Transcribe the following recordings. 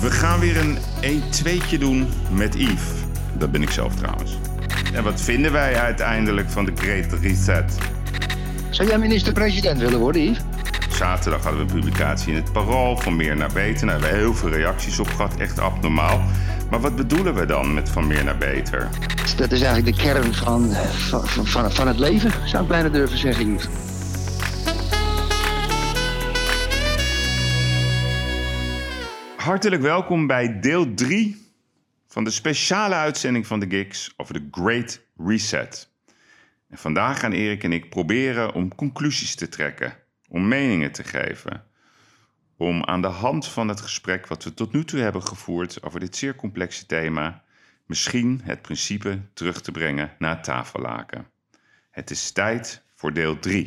We gaan weer een 1-2'tje doen met Yves. Dat ben ik zelf trouwens. En wat vinden wij uiteindelijk van de Great Reset? Zou jij minister-president willen worden, Yves? Zaterdag hadden we een publicatie in het Parool van meer naar beter. Daar hebben we heel veel reacties op gehad, echt abnormaal. Maar wat bedoelen we dan met van meer naar beter? Dat is eigenlijk de kern van, van, van, van het leven, zou ik bijna durven zeggen, Yves. Hartelijk welkom bij deel 3 van de speciale uitzending van de Gigs over de Great Reset. En vandaag gaan Erik en ik proberen om conclusies te trekken, om meningen te geven, om aan de hand van het gesprek wat we tot nu toe hebben gevoerd over dit zeer complexe thema, misschien het principe terug te brengen naar het tafellaken. Het is tijd voor deel 3.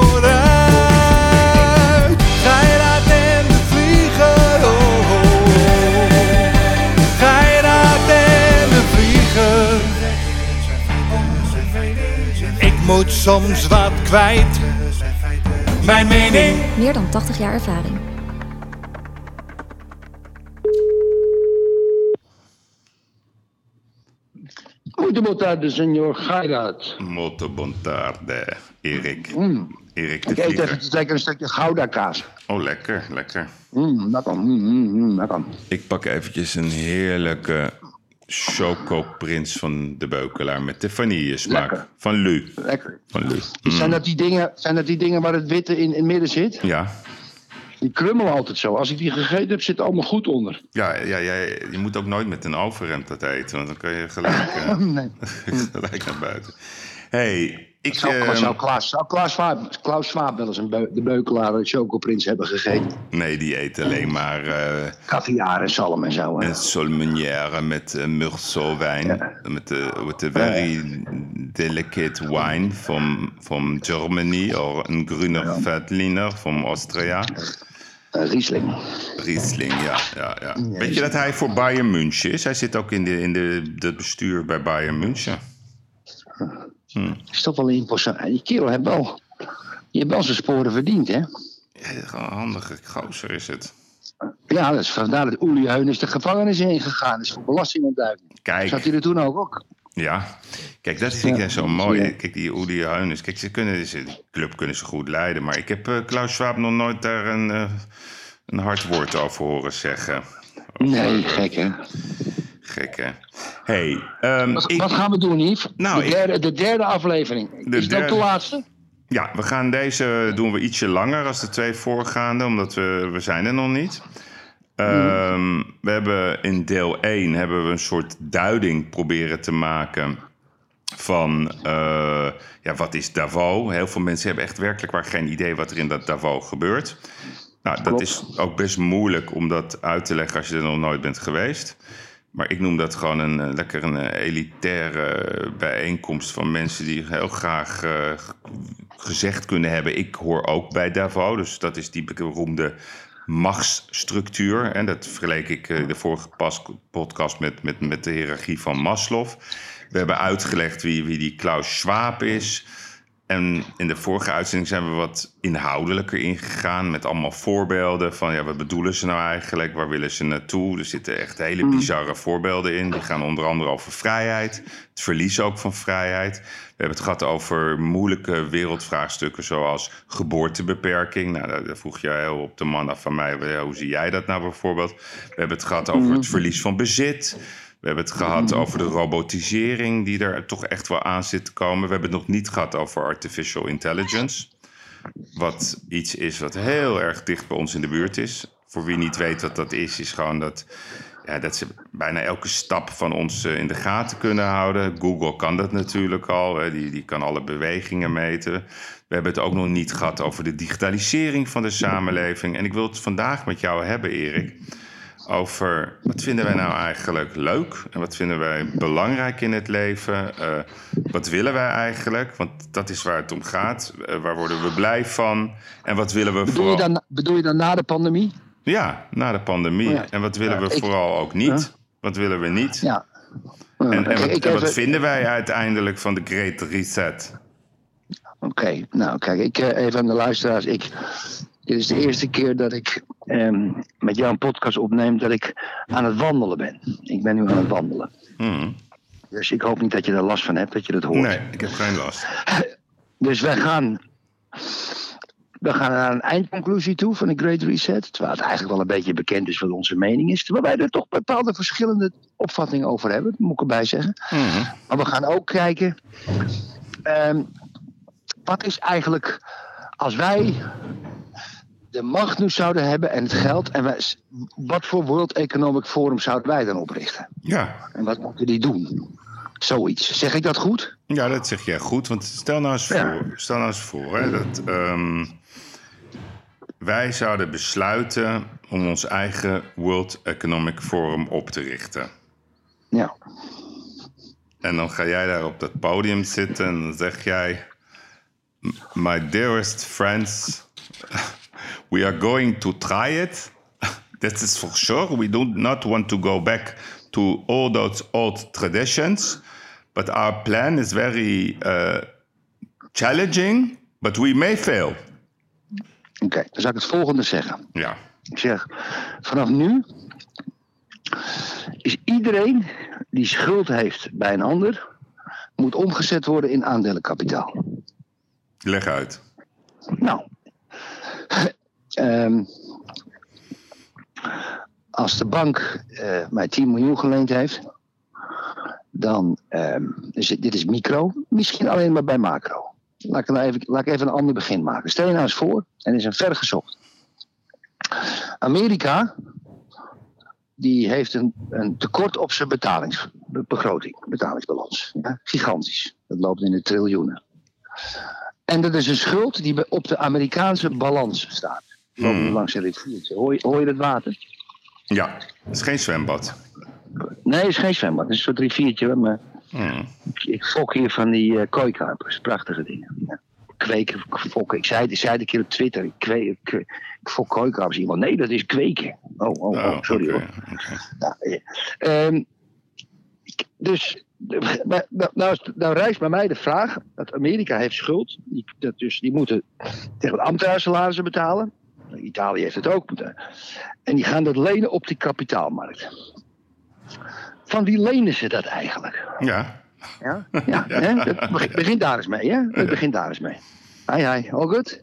Moet soms wat kwijt. Mijn mening. Meer dan 80 jaar ervaring. Tarde, senhor Gairat. Molto bontarde, Erik. Mm. Erik de Ik eet even lekker een stukje Gouda kaas. Oh, lekker, lekker. Mm, lekker, mm, mm, mm, lekker. Ik pak eventjes een heerlijke chocoprins van de Beukelaar met de vanillesmaak. Lekker. Van Lu. Lekker. Van Lu. Zijn, dat die dingen, zijn dat die dingen waar het witte in, in het midden zit? Ja. Die krummelen altijd zo. Als ik die gegeten heb, zit het allemaal goed onder. Ja, ja, ja, je moet ook nooit met een overhemd dat eten, want dan kan je gelijk, eh, Nee. gelijk naar buiten. hey, ik... Zou, eh, zou, Klaas, zou Klaas, Klaus Schwab wel eens een beu, de beukelaar en chocoprins hebben gegeten? nee, die eet alleen maar eh Caviar en zalm en zo. een solmenière met uh, Meursault-wijn. Met de met de very delicate wine from, from Germany, or een Grüner Veltliner from Austria. Eh, Riesling. Riesling, ja. ja, ja. Weet je dat hij voor Bayern München is? Hij zit ook in, de, in de, het bestuur bij Bayern München. Is toch wel imposant. Die kerel heeft wel, die heeft wel zijn sporen verdiend, hè? Ja, handige gozer is het. Ja, dat is vandaar dat Uli Heunis de gevangenis ingegaan is voor belastingontduiking. Kijk, Zat hij er toen ook ook? ja. Kijk, dat vind ik Ja. zo mooi. Ja. Kijk, die Udi Heunis. Kijk, ze kunnen, ze, die club kunnen ze goed leiden. Maar ik heb eh, Klaus Schwab nog nooit daar een, eh, een hard woord over horen zeggen. Nee, gek hè. Gek, hè? hey, ehm, Wat, ik- wat gaan we doen, Yves? Nou, de, ik- derde, de derde aflevering. De is dat de laatste? Ja, we gaan deze doen we ietsje langer als de twee voorgaande, omdat we, we zijn er nog niet. Ehm, we hebben in deel 1 hebben we een soort duiding proberen te maken van eh, ja, wat is Davos. Heel veel mensen hebben echt werkelijk waar geen idee wat er in dat Davos gebeurt. Nou, dat Klopt. is ook best moeilijk om dat uit te leggen als je er nog nooit bent geweest. Maar ik noem dat gewoon een eh, lekker een eh, elitaire bijeenkomst van mensen die heel graag eh, gezegd kunnen hebben: ik hoor ook bij Davos. Dus dat is die beroemde machtsstructuur. En dat vergeleek ik eh, de vorige pas- podcast met, met, met de hiërarchie van Maslow. We hebben uitgelegd wie, wie die Klaus Schwab is. En in de vorige uitzending zijn we wat inhoudelijker ingegaan met allemaal voorbeelden van ja, wat bedoelen ze nou eigenlijk? Waar willen ze naartoe? Er zitten echt hele bizarre voorbeelden in. Die gaan onder andere over vrijheid, het verlies ook van vrijheid. We hebben het gehad over moeilijke wereldvraagstukken zoals geboortebeperking. Nou, daar, vroeg je heel op de man af van mij, hoe zie jij dat nou bijvoorbeeld? We hebben het gehad over het verlies van bezit. We hebben het gehad over de robotisering die er toch echt wel aan zit te komen. We hebben het nog niet gehad over artificial intelligence. Wat iets is wat heel erg dicht bij ons in de buurt is. Voor wie niet weet wat dat is, is gewoon dat, ja, dat ze bijna elke stap van ons eh, in de gaten kunnen houden. Google kan dat natuurlijk al. hè. Die, die kan alle bewegingen meten. We hebben het ook nog niet gehad over de digitalisering van de samenleving. En ik wil het vandaag met jou hebben, Erik, over wat vinden wij nou eigenlijk leuk en wat vinden wij belangrijk in het leven. Uh, wat willen wij eigenlijk? Want dat is waar het om gaat. Uh, waar worden we blij van? En wat willen we bedoel vooral... Je dan, bedoel je dan na de pandemie? Ja, na de pandemie. Oh ja. En wat willen ja, we ik... vooral ook niet? Wat willen we niet? Ja. En, en, wat, en wat vinden wij uiteindelijk van de Great Reset? Oké, okay. nou kijk, ik even aan de luisteraars. Ik, dit is de eerste keer dat ik um, met jou een podcast opneem dat ik aan het wandelen ben. Ik ben nu aan het wandelen. Mm. Dus ik hoop niet dat je er last van hebt, dat je dat hoort. Nee, ik heb geen last. Dus wij gaan, we gaan naar een eindconclusie toe van de Great Reset. Terwijl het eigenlijk wel een beetje bekend is wat onze mening is. Terwijl wij er toch bepaalde verschillende opvattingen over hebben. Moet ik erbij zeggen. Mm. Maar we gaan ook kijken... Um, wat is eigenlijk... Als wij de macht nu zouden hebben en het geld. En wij, wat voor World Economic Forum zouden wij dan oprichten? Ja. En wat moeten die doen? Zoiets. Zeg ik dat goed? Ja, dat zeg jij goed. Want stel nou eens voor, stel nou eens voor hè, dat um, wij zouden besluiten om ons eigen World Economic Forum op te richten. Ja. En dan ga jij daar op dat podium zitten en dan zeg jij: My dearest friends. We are going to try it. that is for sure. We do not want to go back to all those old traditions, but our plan is very uh, challenging, but we may fail. Oké, okay, dan zou ik het volgende zeggen. Ja. Ik zeg, vanaf nu is iedereen die schuld heeft bij een ander, moet omgezet worden in aandelenkapitaal. Leg uit. Nou, Um, als de bank uh, mij 10 miljoen geleend heeft, dan um, dus dit is micro, misschien alleen maar bij macro. Laat ik, nou even, laat ik even een ander begin maken. Stel je nou eens voor, en is een ver gezocht. Amerika, die heeft een, een tekort op zijn betalingsbegroting, betalingsbalans. Gigantisch. Dat loopt in de triljoenen. En dat is een schuld die op de Amerikaanse balans staat. Hmm. Langs een riviertje. Hoor je, hoor je dat water? Ja, het is geen zwembad. Nee, het is geen zwembad. Het is een soort riviertje. Maar hmm. ik, fok hier van die uh, kooikarpers. Prachtige dingen. Ja. Kweken, fokken. Ik zei, ik zei het een keer op Twitter. Ik, kweek, ik, ik fok kooikarpers. Iemand, nee, dat is kweken. Oh, oh, oh, oh sorry okay, hoor. Okay. Ja, ja. Um, dus nou, nou, nou rijst bij mij de vraag dat Amerika heeft schuld. Die, dat dus, die moeten tegen de ambtenaarsalarissen betalen. Italië heeft het ook moeten. En die gaan dat lenen op die kapitaalmarkt. Van wie lenen ze dat eigenlijk? Ja. Ja, ja, Hè? Begint daar eens mee, hè? Het begint daar eens mee. Hi, hi, all good?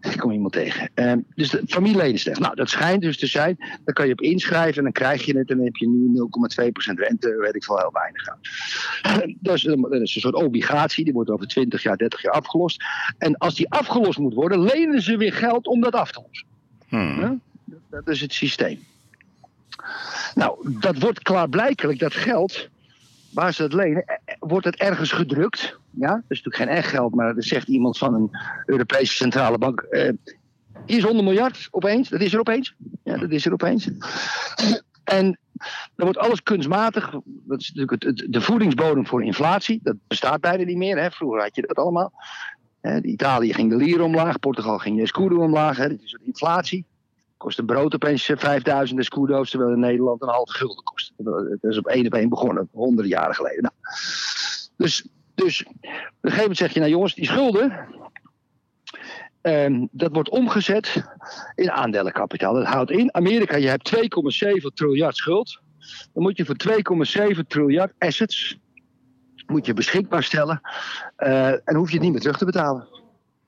Ik kom iemand tegen. Uh, dus de familieleden Nou, dat schijnt dus te zijn. Dan kan je op inschrijven en dan krijg je het. En dan heb je nu 0,2% rente. Weet ik veel, heel weinig aan. dat, is, dat is een soort obligatie. Die wordt over 20 jaar, 30 jaar afgelost. En als die afgelost moet worden, lenen ze weer geld om dat af te lossen. Hmm. Ja? Dat is het systeem. Nou, dat wordt klaarblijkelijk, dat geld waar ze het lenen, wordt het ergens gedrukt. Ja, dat is natuurlijk geen echt geld, maar dat zegt iemand van een Europese centrale bank. Uh, hier is 100 miljard opeens, dat is er opeens. Ja, dat is er opeens. En dan wordt alles kunstmatig. Dat is natuurlijk het, de voedingsbodem voor inflatie. Dat bestaat bijna niet meer. Hè. Vroeger had je dat allemaal. Italië ging de lire omlaag, Portugal ging de escudo omlaag. Hè. Dit is een inflatie kost een brood opeens 5000 escudo's, terwijl in Nederland een half gulden kost. Dat is op één op één begonnen, honderden jaren geleden. Nou, dus, dus op een gegeven moment zeg je, nou jongens, die schulden, um, dat wordt omgezet in aandelenkapitaal. Dat houdt in, Amerika, je hebt 2,7 triljard schuld. Dan moet je voor 2,7 triljard assets moet je beschikbaar stellen. Uh, en hoef je het niet meer terug te betalen.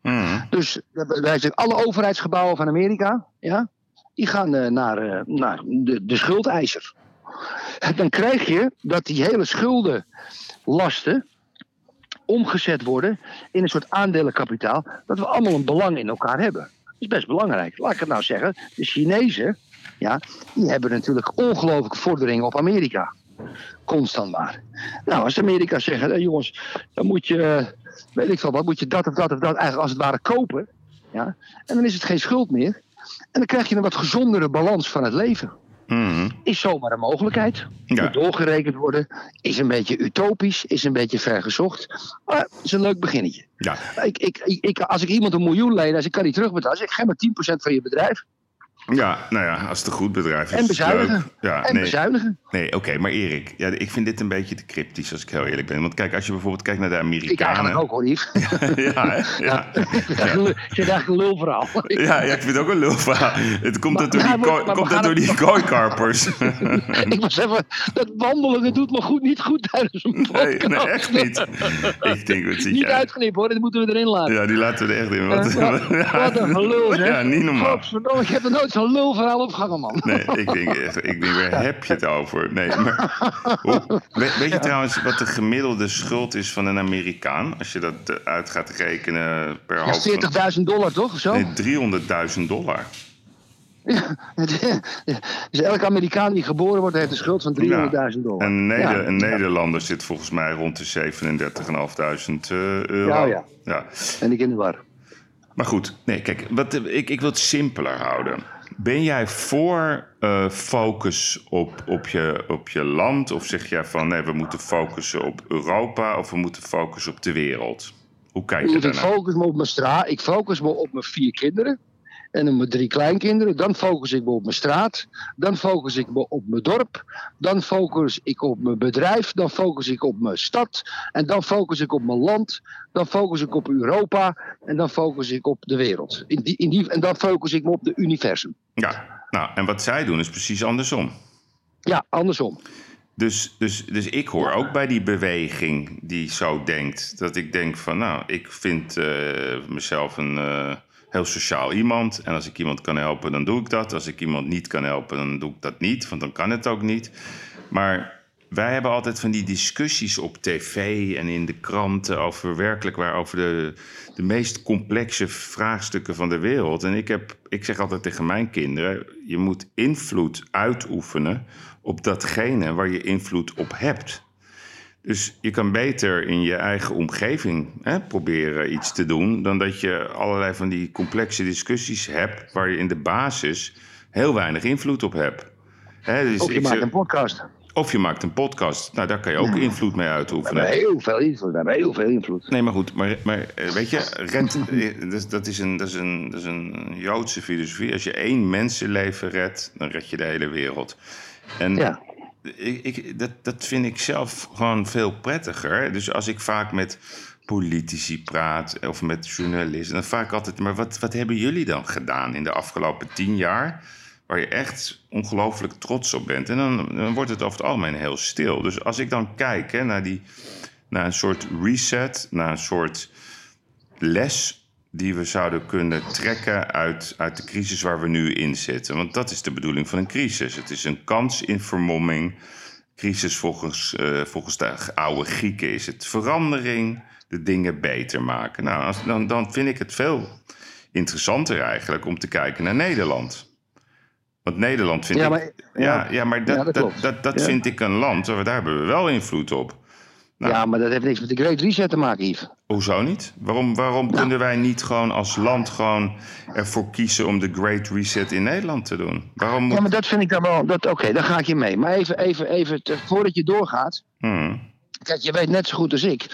Mm. Dus wij zijn alle overheidsgebouwen van Amerika, ja, die gaan uh, naar, uh, naar de, de schuldeiser. Dan krijg je dat die hele schuldenlasten omgezet worden in een soort aandelenkapitaal, dat we allemaal een belang in elkaar hebben. Dat is best belangrijk. Laat ik het nou zeggen, de Chinezen, ja, die hebben natuurlijk ongelooflijke vorderingen op Amerika. Constant maar. Nou, als Amerika zegt, jongens, dan moet je, eh, weet ik veel wat, moet je dat of dat of dat eigenlijk als het ware kopen. Ja? En dan is het geen schuld meer. En dan krijg je een wat gezondere balans van het leven. Mhm. Is zomaar een mogelijkheid. Ja. Moet doorgerekend worden. Is een beetje utopisch. Is een beetje vergezocht. Maar het is een leuk beginnetje. Ja. Ik, ik, ik, als ik iemand een miljoen leen en ik kan niet terugbetalen, zeg ik geef maar 10% van je bedrijf. Ja, nou ja, als het een goed bedrijf is. En het bezuinigen. leuk. Ja, En nee. bezuinigen. Nee, oké, maar Erik, ja, ik vind dit een beetje te cryptisch als ik heel eerlijk ben. Want kijk, als je bijvoorbeeld kijkt naar de Ik Amerikanen. eigenlijk ook hoor, Yves. ja, hè? ja. Ik vind het eigenlijk een lulverhaal. Ja, ja, ik vind het ook een lulverhaal. Het komt Maar- dat door die, maar komt dat door het- kooikarpers. ik was even, dat wandelen dat doet me goed, niet goed tijdens een podcast. Nee, nee, echt niet. Ik denk, wat zit Niet uitgeknipt hoor, dit moeten we erin laten. Ja, die laten we er echt in. Wat, wat, wat een gelul, zeg. Ja, niet normaal. Godverdomme, ik heb er nooit zo'n lulverhaal opgehangen, man. Nee, ik denk echt, ik denk, waar heb je het over? Nee, maar, hoe- weet, weet je trouwens wat de gemiddelde schuld is van een Amerikaan? Als je dat eh, uit gaat rekenen per Ja, hoofd van... 40.000 dollar toch, of zo? Nee, 300.000 dollar. dus elke Amerikaan die geboren wordt, heeft een schuld van 300.000 dollar. Een, Neder- Ja. een Nederlander zit volgens mij rond de 37.500 eh, euro. Ja, ja. ja. En ik in de war. Maar goed, nee, kijk, wat, ik, ik wil het simpeler houden. Ben jij voor eh, focus op, op, je, op je land? Of zeg jij van nee, we moeten focussen op Europa of we moeten focussen op de wereld? Hoe kijk je Ik daarnaar? focus me op mijn straat. Ik focus me op mijn vier kinderen. En op mijn drie kleinkinderen. Dan focus ik me op mijn straat. Dan focus ik me op mijn dorp. Dan focus ik op mijn bedrijf. Dan focus ik op mijn stad. En dan focus ik op mijn land. Dan focus ik op Europa. En dan focus ik op de wereld. In die, in die, en dan focus ik me op de universum. Ja, nou, en wat zij doen is precies andersom. Ja, andersom. Dus, dus, dus ik hoor ook bij die beweging die zo denkt. Dat ik denk van, nou, ik vind eh, mezelf een eh, heel sociaal iemand. En als ik iemand kan helpen, dan doe ik dat. Als ik iemand niet kan helpen, dan doe ik dat niet. Want dan kan het ook niet. Maar wij hebben altijd van die discussies op tv en in de kranten... over werkelijk waar, over de, de meest complexe vraagstukken van de wereld. En ik, heb, ik zeg altijd tegen mijn kinderen... je moet invloed uitoefenen op datgene waar je invloed op hebt. Dus je kan beter in je eigen omgeving hè, proberen iets te doen... dan dat je allerlei van die complexe discussies hebt... waar je in de basis heel weinig invloed op hebt. Hè, dus Of je maakt een podcast. of je maakt een podcast. Nou, daar kan je ook invloed mee We uitoefenen. hebben heel veel invloed. We hebben heel veel invloed. Nee, maar goed, maar, maar eh, weet je, red, eh, dat, dat, is een, dat, is een, dat is een Joodse filosofie. Als je één mensenleven redt, dan red je de hele wereld. En Ja. Ik, dat, dat vind ik zelf gewoon veel prettiger. Dus als ik vaak met politici praat of met journalisten, dan vaak altijd, maar wat, wat hebben jullie dan gedaan in de afgelopen tien jaar? Waar je echt ongelooflijk trots op bent. En dan, dan wordt het over het algemeen heel stil. Dus als ik dan kijk hè, naar, die, naar een soort reset, naar een soort les die we zouden kunnen trekken uit, uit de crisis waar we nu in zitten. Want dat is de bedoeling van een crisis. Het is een kans in vermomming. Crisis volgens, eh, volgens de oude Grieken is het verandering, de dingen beter maken. Nou, als, dan, dan vind ik het veel interessanter eigenlijk om te kijken naar Nederland. Want Nederland vind Ja, ik... maar- ja, ja. ja, maar dat, Ja, dat dat, dat, dat vind ik een land, waar- daar hebben we wel invloed op. Nou. Ja, maar dat heeft niks met de Great Reset te maken, Yves. Hoezo niet? Waarom, waarom Nou. kunnen wij niet gewoon als land gewoon ervoor kiezen om de Great Reset in Nederland te doen? Waarom moet... Ja, maar dat vind ik dan wel. dat- Oké, daar ga ik je mee. Maar even, even, even te- voordat je doorgaat. Hmm. Kijk, je weet net zo goed als ik.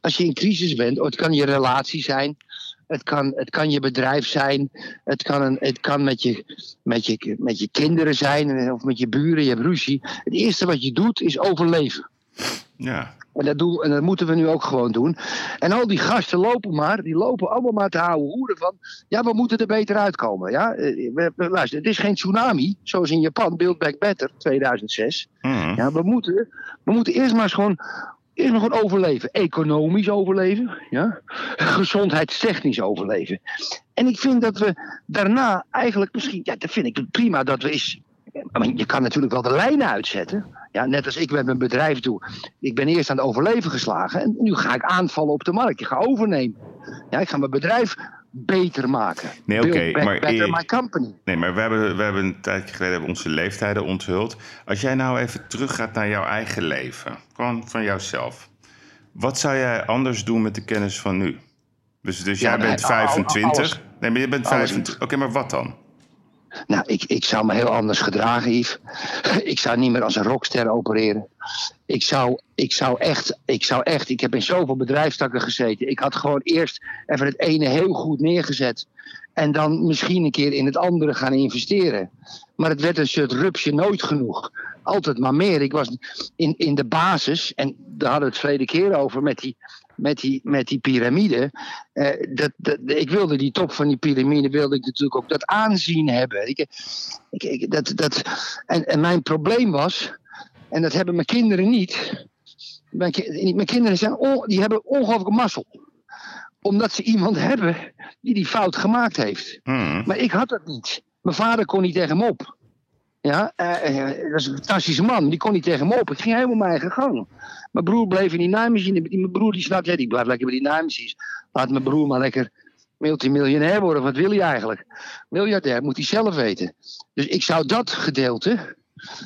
Als je in crisis bent, het kan je relatie zijn. Het kan, het kan je bedrijf zijn. Het kan, een, het kan met, je, met, je, met je kinderen zijn. Of met je buren. Je hebt ruzie. Het eerste wat je doet is overleven. Ja. En dat, doen, en dat moeten we nu ook gewoon doen. En al die gasten lopen maar, die lopen allemaal maar te houden hoeren van. Ja, we moeten er beter uitkomen. Ja? Eh, we- we- luister, het is geen tsunami, zoals in Japan, Build Back Better 2006. Hmm. Ja, we moeten, we moeten eerst maar eens gewoon, eerst overleven. Economisch overleven, ja? gezondheidstechnisch overleven. En ik vind dat we daarna eigenlijk misschien, ja, dat vind ik prima dat we eens. Je kan natuurlijk wel de lijnen uitzetten. Ja, net als ik met mijn bedrijf doe. Ik ben eerst aan het overleven geslagen. En nu ga ik aanvallen op de markt. Ik ga overnemen. Ja, ik ga mijn bedrijf beter maken. Nee, oké, back maar better my company. Nee, maar we hebben, we hebben een tijdje geleden hebben onze leeftijden onthuld. Als jij nou even teruggaat naar jouw eigen leven, gewoon van jouzelf. Wat zou jij anders doen met de kennis van nu? Dus, dus Ja, jij bent al- al- 25. alles. nee, maar je bent Alles 25. Oké, maar wat dan? Nou, ik, ik zou me heel anders gedragen, Yves. Ik zou niet meer als een rockster opereren. Ik zou, ik zou echt, ik zou echt, ik heb in zoveel bedrijfstakken gezeten. Ik had gewoon eerst even het ene heel goed neergezet. En dan misschien een keer in het andere gaan investeren. Maar het werd een soort rupsje nooit genoeg. Altijd maar meer. Ik was in, in de basis, en daar hadden we het verleden keer over met die, met die, met die piramide. Eh, dat, dat, ik wilde die top van die piramide, wilde ik natuurlijk ook dat aanzien hebben. Ik, ik, ik, dat, dat, en, en mijn probleem was, en dat hebben mijn kinderen niet. Mijn, mijn kinderen zijn on- die hebben ongelooflijke mazzel. Omdat ze iemand hebben die die fout gemaakt heeft. Hmm. Maar ik had dat niet. Mijn vader kon niet tegen hem op. Ja, eh, eh, dat is een fantastische man. Die kon niet tegen hem op. Ik ging helemaal mijn eigen gang. Mijn broer bleef in die naaimachine. Mijn broer die snapt, ja, die blijft lekker bij die naaimachines. Laat mijn broer maar lekker multimiljonair worden. Wat wil hij eigenlijk? Miljardair, moet hij zelf weten. Dus ik zou dat gedeelte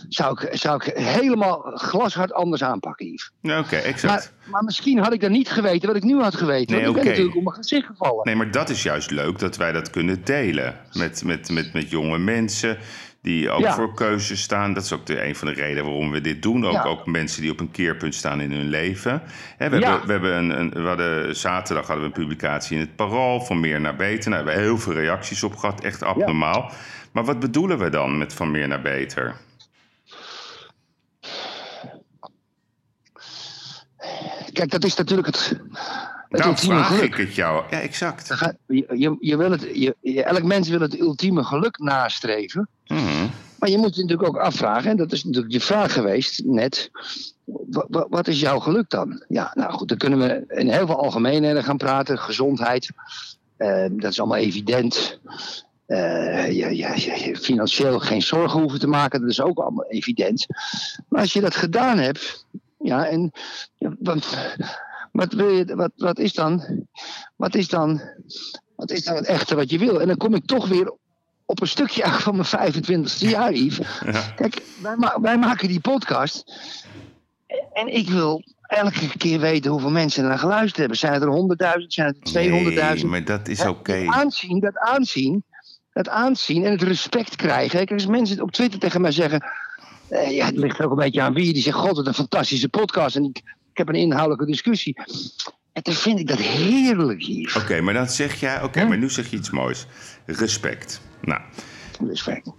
zou ik, zou ik helemaal glashard anders aanpakken, Yves. Oké, exact. Maar, maar misschien had ik dan niet geweten wat ik nu had geweten. Nee, want ik ben natuurlijk op mijn gezicht gevallen. Nee, maar dat is juist leuk dat wij dat kunnen delen met, met, met, met jonge mensen die ook Ja. voor keuzes staan. Dat is ook de, een van de redenen waarom we dit doen. Ook, Ja. ook mensen die op een keerpunt staan in hun leven. We, Ja. hebben, we, hebben een, een, we hadden, zaterdag hadden we een publicatie in het Parool van meer naar beter. Nou, we hebben heel veel reacties op gehad, echt abnormaal. Maar wat bedoelen we dan met van meer naar beter? Kijk, dat is natuurlijk het, het nou, ultieme vraag geluk. ik het jou. Ja, exact. Je, je, je wil het, je, elk mens wil het ultieme geluk nastreven. Mhm. Maar je moet je natuurlijk ook afvragen, en dat is natuurlijk je vraag geweest net. wa- wa- Wat is jouw geluk dan? Ja, nou goed, dan kunnen we in heel veel algemeenheden gaan praten. Gezondheid, eh, dat is allemaal evident. Eh, je, je, je- je financieel geen zorgen hoeven te maken, dat is ook allemaal evident. Maar als je dat gedaan hebt, ja, en ja, wat, wat, wil je, wat, wat is dan, wat is dan, wat is dan het echte wat je wil? En dan kom ik toch weer op een stukje uit van mijn 25ste jaar, Yves. Ja. Kijk, wij, ma- wij maken die podcast. En ik wil elke keer weten hoeveel mensen er naar geluisterd hebben. Zijn het er 100.000? Zijn het er 200.000? Nee, maar dat is oké. Dat aanzien, dat aanzien, dat aanzien en het respect krijgen. Kijk, als mensen op Twitter tegen mij zeggen... eh, ja, het ligt ook een beetje aan wie. Die zegt, god, wat een fantastische podcast. En ik, ik heb een inhoudelijke discussie. En dan vind ik dat heerlijk hier. Oké, maar dan zeg jij, oké, maar nu zeg je iets moois. Respect. Nou, Respect.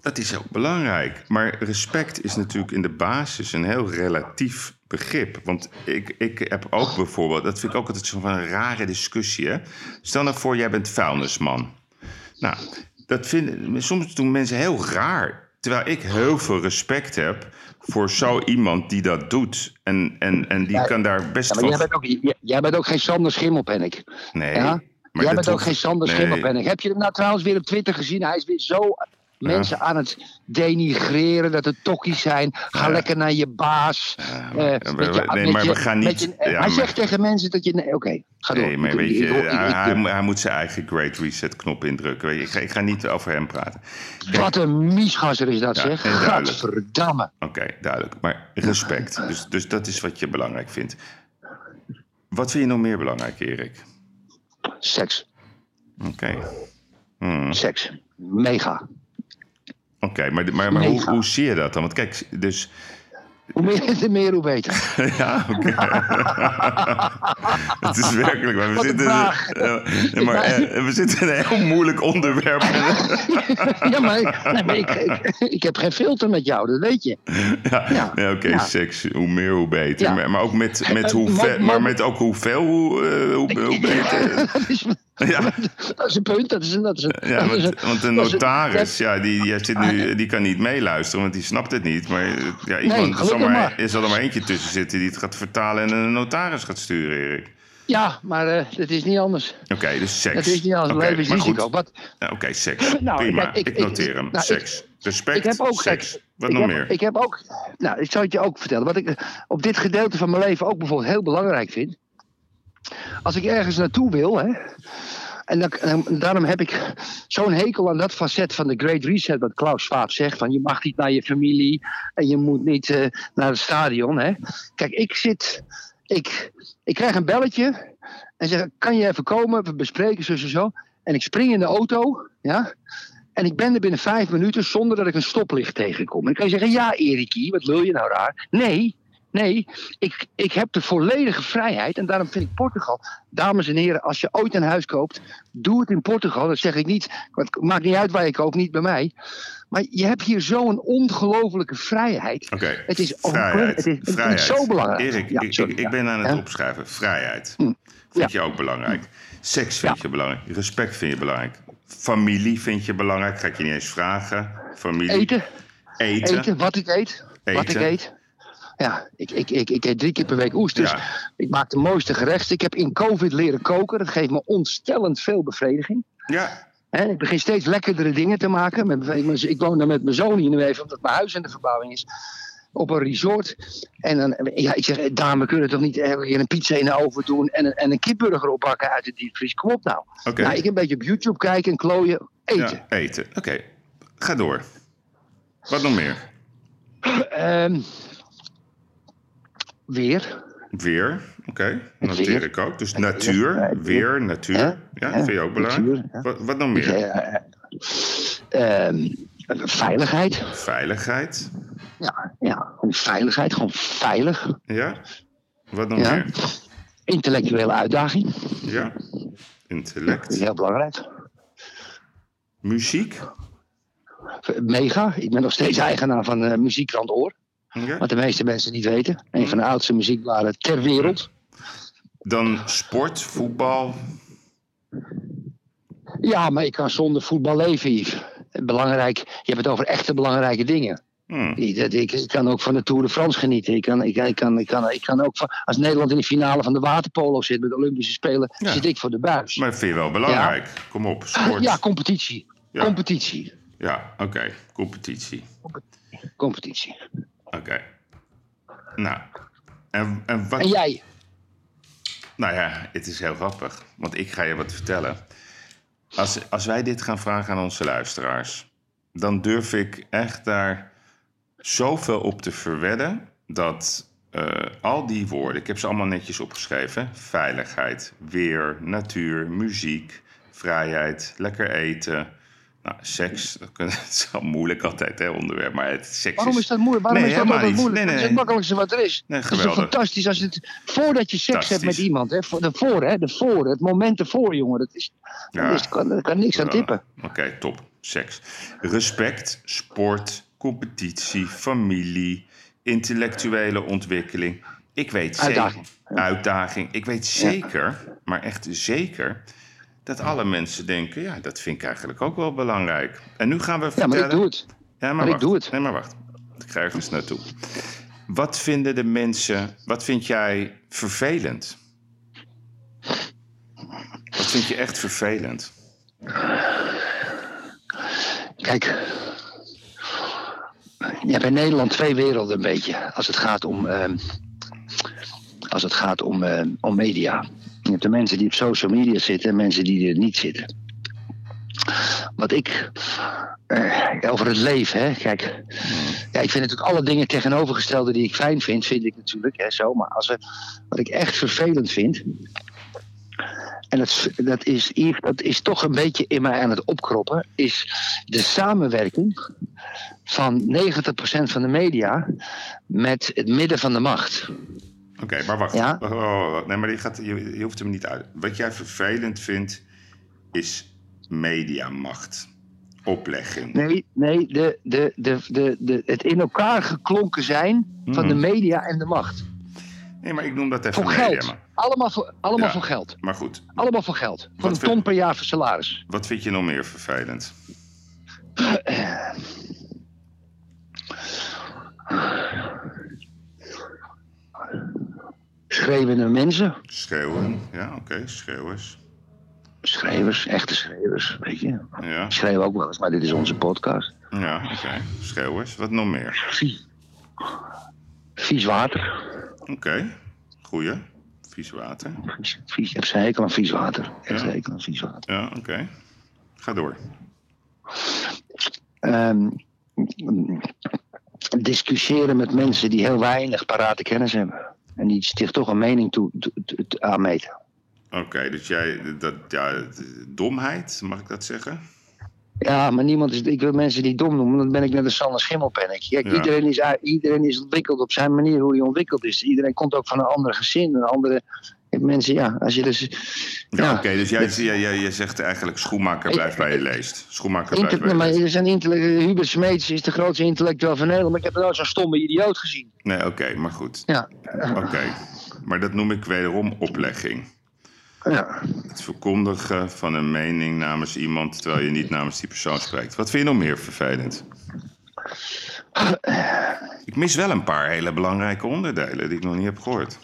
dat is ook belangrijk. Maar respect is natuurlijk in de basis een heel relatief begrip. Want ik, ik heb ook bijvoorbeeld, dat vind ik ook altijd zo'n rare discussie. Hè? Stel nou voor, jij bent vuilnisman. Nou, dat vinden, soms doen mensen heel raar. Terwijl ik heel veel respect heb voor zo iemand die dat doet. En, en, en die Ja, kan daar best Ja, maar jij bent, ook, jij, jij bent ook geen Sander Schimmelpennik. Nee, Ja? maar Jij bent ook geen Sander nee. Schimmelpennik. Heb je hem nou trouwens weer op Twitter gezien? Hij is weer zo mensen aan het denigreren dat het tokkies zijn. Ga lekker naar je baas. Eh, nee, maar we gaan niet- hij zegt tegen mensen dat je... Nee, Oké, ga door. Nee, maar weet je, hij, moet zijn eigen Great Reset knop indrukken. Ik, ga, ik ga niet over hem praten. Wat een miesgasser is dat, zeg. Gadverdamme. Oké, duidelijk. Maar respect. Dus, dus dat is wat je belangrijk vindt. Wat vind je nog meer belangrijk, Erik? Seks. Oké. Hmm, Seks. Mega. Oké, maar, maar, maar hoe, hoe zie je dat dan? Want kijk, dus... Hoe meer, meer, hoe beter. ja, oké. Het is werkelijk... We, Wat zitten, eh, maar, eh, we zitten in een heel moeilijk onderwerp. ja, maar, nee, maar ik, ik, ik heb geen filter met jou, dat weet je. Ja, Ja. oké, Ja. seks, hoe meer, hoe beter. Maar, maar ook met, met Eh, hoe man- maar met ook hoeveel, hoe, eh, hoe, hoe beter. Dat, is, Ja, dat is een punt. Dat is een, dat is een, ja dat is want, een- want dat notaris, ja, die, die, zit nu, die kan niet meeluisteren, want die snapt het niet. Maar eh, ja, iemand, er, zal gelukkig maar, maar. er zal er maar eentje tussen zitten die het gaat vertalen en een notaris gaat sturen, Erik. Ja, maar eh het is niet anders. Oké, dus seks. Het is niet anders. Oké, Leven is maar risico. goed. Wat, Ja, Oké, seks. Nou, Prima, ik- ik, ik- noteer hem. nou, ik- seks. Respect, ik heb ook seks. kijk, Wat nog heb, meer? Ik heb ook, nou, ik zal het je ook vertellen. Wat ik op dit gedeelte van mijn leven ook bijvoorbeeld heel belangrijk vind. Als ik ergens naartoe wil, hè, En daarom heb ik zo'n hekel aan dat facet van de Great Reset, wat Klaus Schwab zegt: van je mag niet naar je familie en je moet niet eh, naar het stadion. Hè. Kijk, ik zit, ik, ik krijg een belletje en zeg: kan je even komen? We bespreken zo en zo. En ik spring in de auto, ja. En ik ben er binnen vijf minuten zonder dat ik een stoplicht tegenkom. En dan kan je zeggen: ja, Erikie, wat wil je nou raar? Nee, Nee, ik, ik heb de volledige vrijheid. En daarom vind ik Portugal. Dames en heren, als je ooit een huis koopt, doe het in Portugal. Dat zeg ik niet. Het maakt niet uit waar je koopt, niet bij mij. Maar je hebt hier zo'n ongelofelijke vrijheid. Oké, Het is, vrijheid. het is, het is vrijheid. zo belangrijk. Erik, Ja, ik, sorry, ik, ben aan het opschrijven. Vrijheid. Hm. Vind Ja. je ook belangrijk. Seks vind je belangrijk. Respect vind je belangrijk. Familie vind je belangrijk. Ga ik je niet eens vragen. Familie. Eten, Eten. eten, wat ik eet. Wat ik Eten. eet. Ja, ik, ik, ik, ik eet drie keer per week oesters. Ja. Ik maak de mooiste gerechten. Ik heb in COVID leren koken. Dat geeft me ontstellend veel bevrediging. Ja, Hè, ik begin steeds lekkerdere dingen te maken. Met, ik, ik woon dan met mijn zoon hier nu even, omdat mijn huis in de verbouwing is. Op een resort. En dan, ja, ik zeg, eh, dame, kunnen toch niet even een pizza in de oven doen en een, en een kipburger opbakken uit de diepvries? Kom op nou. oké. Nou, ik een beetje op YouTube kijken en klooien, eten. Ja, eten. Oké, ga door. Wat nog meer? Ehm, weer. Weer. Oké, noteer Weer. ik ook. Dus natuur, weer, natuur. Ja, vind je ook belangrijk. natuur, ja. Wat, wat nog meer? Eh, eh, ehm, veiligheid. Veiligheid. Ja, ja, veiligheid. Gewoon veilig. Ja. Wat nog meer? Intellectuele uitdaging. Ja. Intellect. Heel belangrijk. Muziek. Mega. Ik ben nog steeds eigenaar van uh, Oor. Wat de meeste mensen niet weten. Een van de oudste muziekbladen ter wereld. Dan sport, voetbal. Ja, maar ik kan zonder voetbal leven, Yves. Belangrijk, je hebt het over echte belangrijke dingen. Hm. Ik, dat- ik, ik kan ook van de Tour de France genieten. Ik kan, ik, ik kan, ik kan, ik kan ook van, als Nederland in de finale van de waterpolo zit met de Olympische Spelen, Ja. zit ik voor de buis. Maar vind je wel belangrijk. Kom op, sport. Ja, competitie. Ja. Competitie. Ja, oké. Competitie. Competitie. Oké. Nou. En, en wat... En jij? Nou ja, het is heel grappig. Want ik ga je wat vertellen. Als, als wij dit gaan vragen aan onze luisteraars... dan durf ik echt daar zoveel op te verwedden... dat eh, al die woorden... ik heb ze allemaal netjes opgeschreven... veiligheid, weer, natuur, muziek, vrijheid, lekker eten... Nou, seks, dat is wel moeilijk altijd, hè, onderwerp. Maar het, seks Waarom is dat moeilijk? Waarom Nee, is dat altijd moeilijk? Nee, Dat is nee. het makkelijkste wat er is. Nee, het is toch fantastisch als het... Voordat je seks hebt met iemand, hè? De voor, hè? De voor, het moment ervoor, jongen. Dat is... Ja. Dat is kan, kan niks aan tippen. Oké, top. Seks. Respect, sport, competitie, familie, intellectuele ontwikkeling. Ik weet zeker. Uitdaging. Uitdaging. Ik weet zeker, maar echt zeker, dat alle mensen denken: ja, dat vind ik eigenlijk ook wel belangrijk. En nu gaan we Ja, vertellen. maar ik doe het. Ja, maar, maar ik wacht. doe het. Nee, maar wacht. Ik ga ergens naartoe. Wat vinden de mensen, wat vind jij vervelend? Wat vind je echt vervelend? Kijk, je hebt in Nederland twee werelden een beetje. Als het gaat om, ehm, als het gaat om, ehm, om media. Je hebt de mensen die op social media zitten en mensen die er niet zitten. Wat ik eh, over het leven, hè, kijk. Ja, ik vind natuurlijk alle dingen tegenovergestelde die ik fijn vind, vind ik natuurlijk hè, zo. Maar als we, wat ik echt vervelend vind. En dat, dat, is, dat is toch een beetje in mij aan het opkroppen. Is de samenwerking van 90% van de media met het midden van de macht. Oké, maar wacht. Ja? Oh. Nee, maar je, gaat, je, je hoeft hem niet uit. Wat jij vervelend vindt, is mediamacht. Oplegging. Nee, nee de, de, de, de, de, het in elkaar geklonken zijn van de media en de macht. Nee, maar ik noem dat even Voor geld. Allemaal voor, allemaal Ja. voor geld. Maar goed, Allemaal voor geld. Voor Wat een ton per jaar voor salaris. wat vind je nog meer vervelend? Schreeuwende mensen. Schreeuwen. Ja, oké, schreeuwers. Schreeuwers, echte schreeuwers, weet je. Ja, Ik schreeuw ook wel eens, maar dit is onze podcast. ja oké. Schreeuwers. Wat nog meer? Vies. Vies water. Oké, goeie. Vies water. Vies, vies, ik heb ze hekel aan vies water. Echt Ja. hekel aan vies water. Ja, oké. Ga door. Ehm, discussiëren met mensen die heel weinig parate kennis hebben. En die zich toch een mening toe, toe- aanmeten. Oké, dus jij, dat, ja, domheid, mag ik dat zeggen? Ja, maar niemand is. Ik wil mensen die dom noemen, dan ben ik net een Sander Schimmelpennik. Kijk, Ja. iedereen, is, iedereen is ontwikkeld op zijn manier hoe hij ontwikkeld is. Iedereen komt ook van een ander gezin, een andere. Mensen, ja, als je dus. Ja, Ja, oké, dus jij, dat- jij, jij, jij zegt eigenlijk schoenmaker blijft bij je leest. Schoenmaker blijft bij je maar er zijn Hubert Smeets is de grootste intellectueel van Nederland. Maar ik heb nooit zo'n stomme idioot gezien. Nee, oké, maar goed. Ja. Oké, maar dat noem ik wederom oplegging. ja. Het verkondigen van een mening namens iemand terwijl je niet namens die persoon spreekt. Wat vind je nog meer vervelend? Ik mis wel een paar hele belangrijke onderdelen die ik nog niet heb gehoord.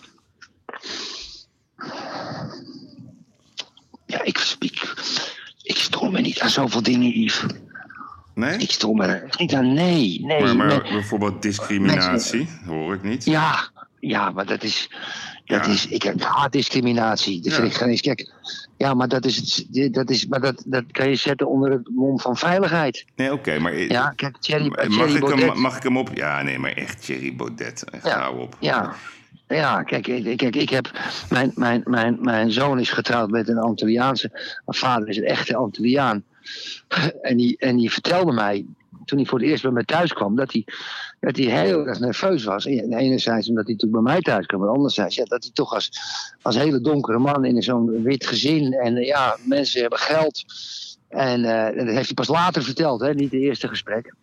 Ja, ik, ik, ik stoor me niet aan zoveel dingen, Yves. Nee? Ik stoor me er niet aan. Nee, nee. Maar, bijvoorbeeld discriminatie, hoor ik niet. Ja, ja, maar dat is. Dat Ja. is ik ik haat discriminatie. Dat Ja. vind ik geen eens. Kijk, ja, maar dat is het. Dat is, maar dat, dat kan je zetten onder het mom van veiligheid. Nee, oké, maar... Ja, kijk, Thierry, mag, Thierry ik Baudet. hem, mag ik hem op? Ja, nee, maar echt Thierry Baudet. Echt, Ja. hou op. Ja, ja kijk, kijk ik heb, mijn, mijn, mijn, mijn zoon is getrouwd met een Antilliaanse. Mijn vader is een echte Antilliaan. En die, en die vertelde mij, toen hij voor het eerst bij mij thuis kwam, dat hij, dat hij heel erg nerveus was. En enerzijds omdat hij toen bij mij thuis kwam, en anderzijds ja, dat hij toch als, als hele donkere man in zo'n wit gezin. En ja, mensen hebben geld. En, eh, dat heeft hij pas later verteld, hè, niet de eerste gesprek.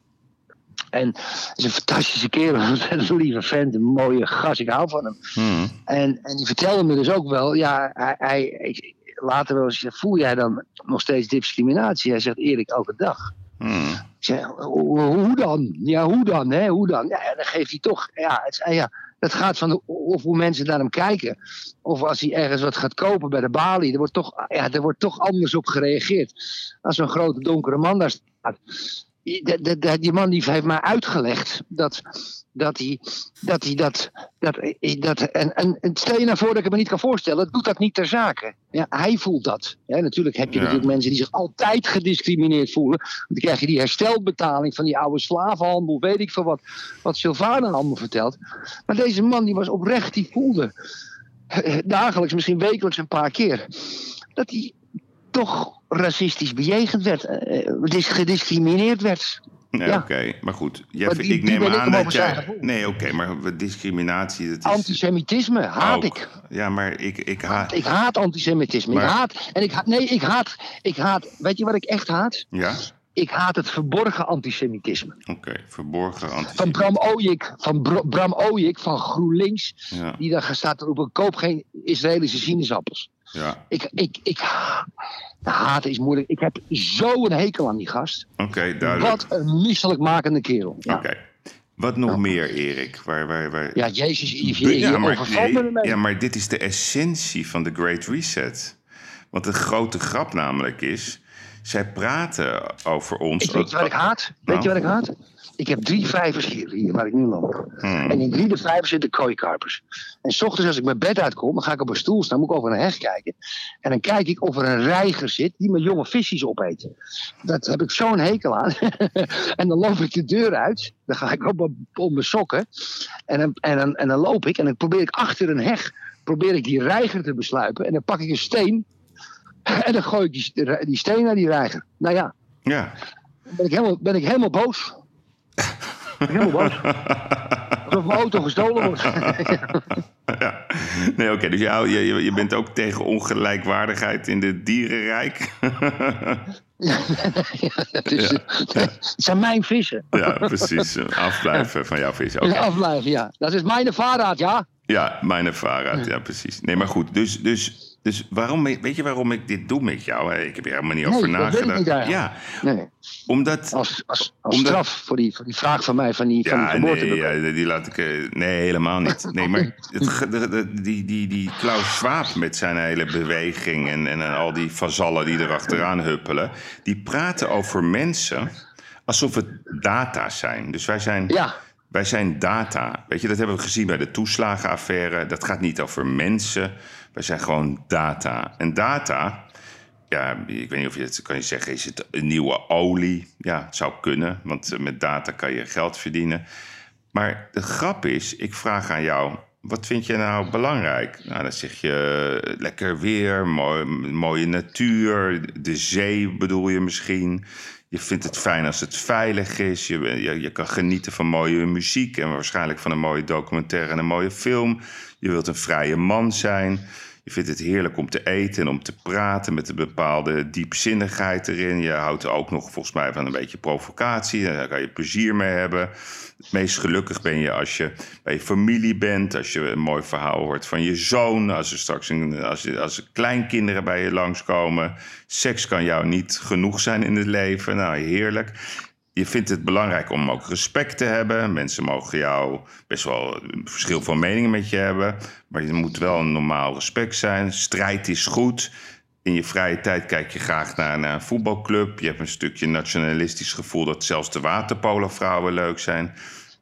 En het is een fantastische kerel, een lieve vent, een mooie gast, ik hou van hem. Hmm. En, en die vertelde me dus ook wel, ja, hij, hij, ik- later wel eens, voel jij dan nog steeds discriminatie? Hij zegt, Erik, elke dag. Hmm. Ik zeg, hoe, hoe dan? Ja, hoe dan? Hè? Hoe dan? Ja, dan geeft hij toch, ja, het, ja, dat gaat van of hoe mensen naar hem kijken. Of als hij ergens wat gaat kopen bij de balie, er wordt toch, ja, er wordt toch anders op gereageerd. Als zo'n grote donkere man daar staat. Die, die- die- die man die heeft mij uitgelegd dat, dat hij dat. hij dat, dat, dat en, en, en stel je nou voor dat ik het me niet kan voorstellen, doet dat niet ter zake. Ja, hij voelt dat. Ja, natuurlijk heb je Ja. natuurlijk mensen die zich altijd gediscrimineerd voelen. Dan krijg je die herstelbetaling van die oude slavenhandel, weet ik veel wat, wat Sylvana allemaal vertelt. Maar deze man die was oprecht, die voelde eh, dagelijks, misschien wekelijks een paar keer, dat hij toch racistisch bejegend werd, eh, eh, dis- gediscrimineerd werd. Nee, Ja. oké, maar goed. Jij, Maar die- ik neem ik aan hem dat jij... Nee, oké, maar discriminatie... Dat is Antisemitisme haat ook- ik. Ja, maar ik, ik haat... Ik haat antisemitisme. Maar- Ik haat. En ik haat. Nee, ik haat. Ik haat. Weet je wat ik echt haat? Ja? Ik haat het verborgen antisemitisme. Oké, verborgen Van antisemitisme. Bram Ooyik, van Bram Ooyik van GroenLinks. Ja, Die daar staat te roepen: koop geen Israëlische sinaasappels. Ja. Ik, ik, ik. De haten is moeilijk. Ik heb zo'n hekel aan die gast. Oké, duidelijk. Wat een misselijkmakende kerel. Ja, Oké. Wat nog meer, Erik? Waar, waar, waar... ja Jezus, Yves, je, je Ja, maar, nee, ja, maar dit is de essentie van de Great Reset. Want de grote grap namelijk is... Zij praten over ons... Ik weet je wat ik haat? Weet Nou? je wat ik haat? Ik heb drie vijvers hier, hier waar ik nu loop. Hmm. En in drie de vijvers zitten kooikarpers. En s ochtends als ik mijn bed uitkom, dan ga ik op een stoel staan, moet ik over een heg kijken. En dan kijk ik of er een reiger zit die mijn jonge visjes opeet. Dat heb ik zo'n hekel aan. en dan loop ik de deur uit, dan ga ik op mijn, op mijn sokken. En dan, en, dan, en dan loop ik en dan probeer ik achter een heg, probeer ik die reiger te besluipen. En dan pak ik een steen en dan gooi ik die, die steen naar die reiger. Nou ja, Ja. dan ben ik helemaal, ben ik helemaal boos. Helemaal boos. Alsof mijn auto gestolen wordt. ja. Nee, oké. dus jou- je, je, je bent ook tegen ongelijkwaardigheid in het dierenrijk. Ja, het, is, het zijn mijn vissen. ja, precies. Afblijven van jouw vis. Oké. Afblijven, ja. Dat is mijn vaarraad, ja. Ja, mijn ervaring. Ja, precies. Nee, maar goed. Dus, dus, dus waarom, weet je waarom ik dit doe met jou? Ik heb er helemaal niet Nee, over nagedacht. niet ja, Nee, omdat... als, als, als Omdat- straf voor die, voor die vraag van mij van die, van die Ja, geboorte. nee, ja, die laat ik... eh, Nee, helemaal niet. Nee, maar het, de- de- die, die, die Klaus Schwab met zijn hele beweging... en, en al die vazallen die erachteraan huppelen... die praten over mensen alsof het data zijn. Dus wij zijn Ja, Wij zijn data. Weet je, dat hebben we gezien bij de toeslagenaffaire. Dat gaat niet over mensen. Wij zijn gewoon data. En data, ja, ik weet niet of je het kan je zeggen, is het een nieuwe olie? Ja, het zou kunnen, want eh, met data kan je geld verdienen. Maar de grap is, ik vraag aan jou, wat vind je nou belangrijk? Nou, dan zeg je eh, lekker weer, mooi, mooie natuur, de zee bedoel je misschien. Je vindt het fijn als het veilig is. Je, je, je kan genieten van mooie muziek en waarschijnlijk van een mooie documentaire en een mooie film. Je wilt een vrije man zijn. Je vindt het heerlijk om te eten en om te praten met een bepaalde diepzinnigheid erin. Je houdt ook nog volgens mij van een beetje provocatie. Daar kan je plezier mee hebben. Het meest gelukkig ben je als je bij je familie bent. Als je een mooi verhaal hoort van je zoon. Als er straks een, als, je, als er kleinkinderen bij je langskomen. Seks kan jou niet genoeg zijn in het leven. Nou, heerlijk je vindt het belangrijk om ook respect te hebben. Mensen mogen jou best wel een verschil van meningen met je hebben. Maar je moet wel een normaal respect zijn. Strijd is goed. In je vrije tijd kijk je graag naar, naar een voetbalclub. Je hebt een stukje nationalistisch gevoel dat zelfs de waterpolenvrouwen leuk zijn.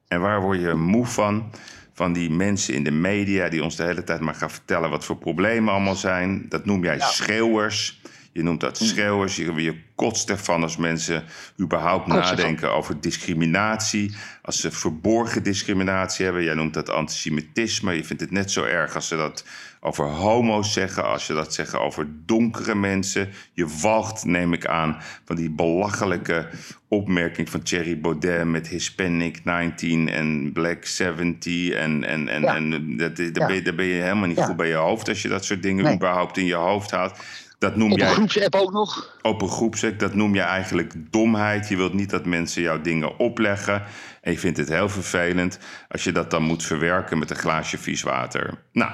En waar word je moe van? Van die mensen in de media die ons de hele tijd maar gaan vertellen wat voor problemen allemaal zijn. Dat noem jij schreeuwers. Je noemt dat Hm. schreeuwers. Je, je kotst ervan als mensen überhaupt Kotst nadenken over discriminatie. Als ze verborgen discriminatie hebben. Jij noemt dat antisemitisme. Je vindt het net zo erg als ze dat over homo's zeggen. Als je dat zeggen over donkere mensen. Je walgt, neem ik aan, van die belachelijke opmerking van Thierry Baudet met Hispanic 19 en Black 70. En, en, en, Ja. en dat, daar, Ja. ben je, daar ben je helemaal niet Ja. goed bij je hoofd als je dat soort dingen Nee. überhaupt in je hoofd haalt. Dat noem Op een jij groepsapp ook nog. open groepsek, dat noem je eigenlijk domheid. Je wilt niet dat mensen jou dingen opleggen. En je vindt het heel vervelend als je dat dan moet verwerken met een glaasje vies water. Nou,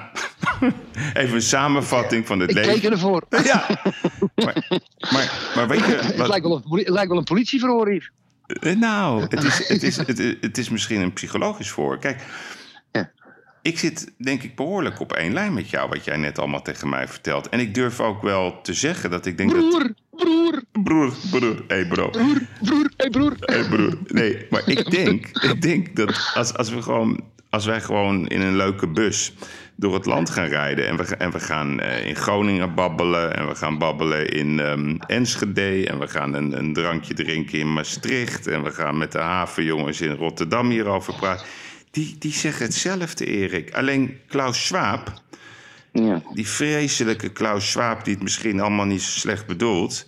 even een samenvatting van het Ik leven. teken ervoor. Ja, maar, maar, maar weet je... Het lijkt wel een, het lijkt wel een politieverhoor hier. Eh, Nou, het is, het, is, het, is- het is misschien een psychologisch voor. Kijk, Ja. Ik zit denk ik behoorlijk op één lijn met jou, wat jij net allemaal tegen mij vertelt. En ik durf ook wel te zeggen dat ik denk dat. Broer, broer, Broer, broer, hé hey bro. broer, broer, hey broer. Hey broer. Nee, maar ik denk, ik denk dat als, als, we gewoon, als wij gewoon in een leuke bus door het land gaan rijden... en we, en we gaan eh, in Groningen babbelen en we gaan babbelen in ehm, Enschede... en we gaan een, een drankje drinken in Maastricht... en we gaan met de havenjongens in Rotterdam hierover praten... Die, die zeggen hetzelfde, Erik. Alleen Klaus Schwab, Ja. die vreselijke Klaus Schwab... die het misschien allemaal niet zo slecht bedoelt...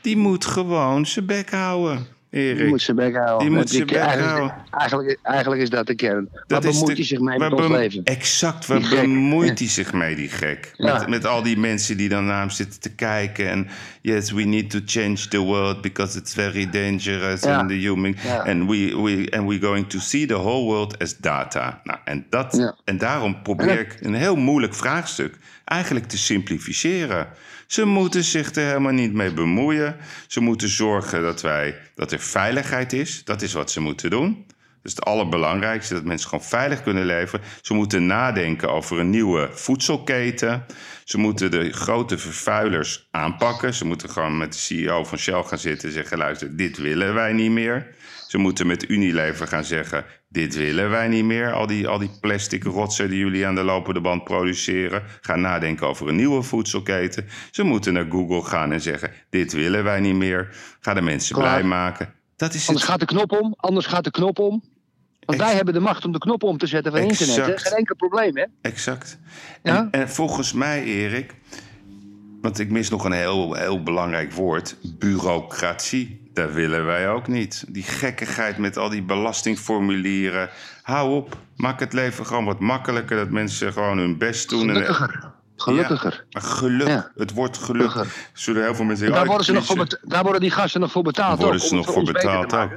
die moet gewoon zijn bek houden, Erik. Die moet zijn bek houden. Die moet Dat zijn ik- bek eigenlijk. Eigenlijk, eigenlijk is dat de kern. Waar Dat is bemoeit de- hij zich mee waar met ons leven? Exact, waar bemoeit hij zich mee, die gek? Ja. Met, met al die mensen die dan naar hem zitten te kijken. En yes, we need to change the world because it's very dangerous. Ja. And the human. Ja. And we, we, and we're going to see the whole world as data. Nou, en, dat, en daarom probeer ik een heel moeilijk vraagstuk eigenlijk te simplificeren. Ze moeten zich er helemaal niet mee bemoeien. Ze moeten zorgen dat, wij, dat er veiligheid is. Dat is wat ze moeten doen. Dat is het allerbelangrijkste, dat mensen gewoon veilig kunnen leven. Ze moeten nadenken over een nieuwe voedselketen. Ze moeten de grote vervuilers aanpakken. Ze moeten gewoon met de CEO van Shell gaan zitten en zeggen... luister, dit willen wij niet meer. Ze moeten met Unilever gaan zeggen... dit willen wij niet meer. Al die, al die plastic rotsen die jullie aan de lopende band produceren. Gaan nadenken over een nieuwe voedselketen. Ze moeten naar Google gaan en zeggen... dit willen wij niet meer. Ga de mensen Klaar. blij maken. Dat is Anders het. gaat de knop om. Anders gaat de knop om. Want wij hebben de macht om de knop om te zetten van internet. Hè? Geen enkel probleem, hè? Exact. Ja? En, en volgens mij, Erik, want ik mis nog een heel, heel belangrijk woord: bureaucratie. Dat willen wij ook niet. Die gekkigheid met al die belastingformulieren. Hou op. Maak het leven gewoon wat makkelijker. Dat mensen gewoon hun best doen. En, Gelukkiger. Gelukkiger. Ja, geluk. Ja. Het wordt geluk. Gelukkiger. Zullen heel veel mensen En zeggen, daar, worden ze nog voor daar worden die gasten nog voor betaald. worden ook, ze nog voor betaald ook.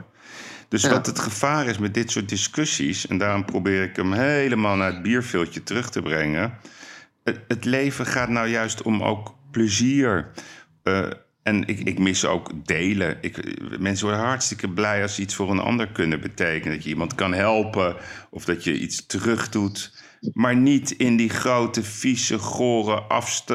Dus Ja. wat het gevaar is met dit soort discussies, en daarom probeer ik hem helemaal naar het bierveeltje terug te brengen. Het, het leven gaat nou juist om ook plezier. Eh, en ik, ik mis ook delen. Ik, mensen worden hartstikke blij als ze iets voor een ander kunnen betekenen. Dat je iemand kan helpen of dat je iets terugdoet. Maar niet in die grote, vieze, gore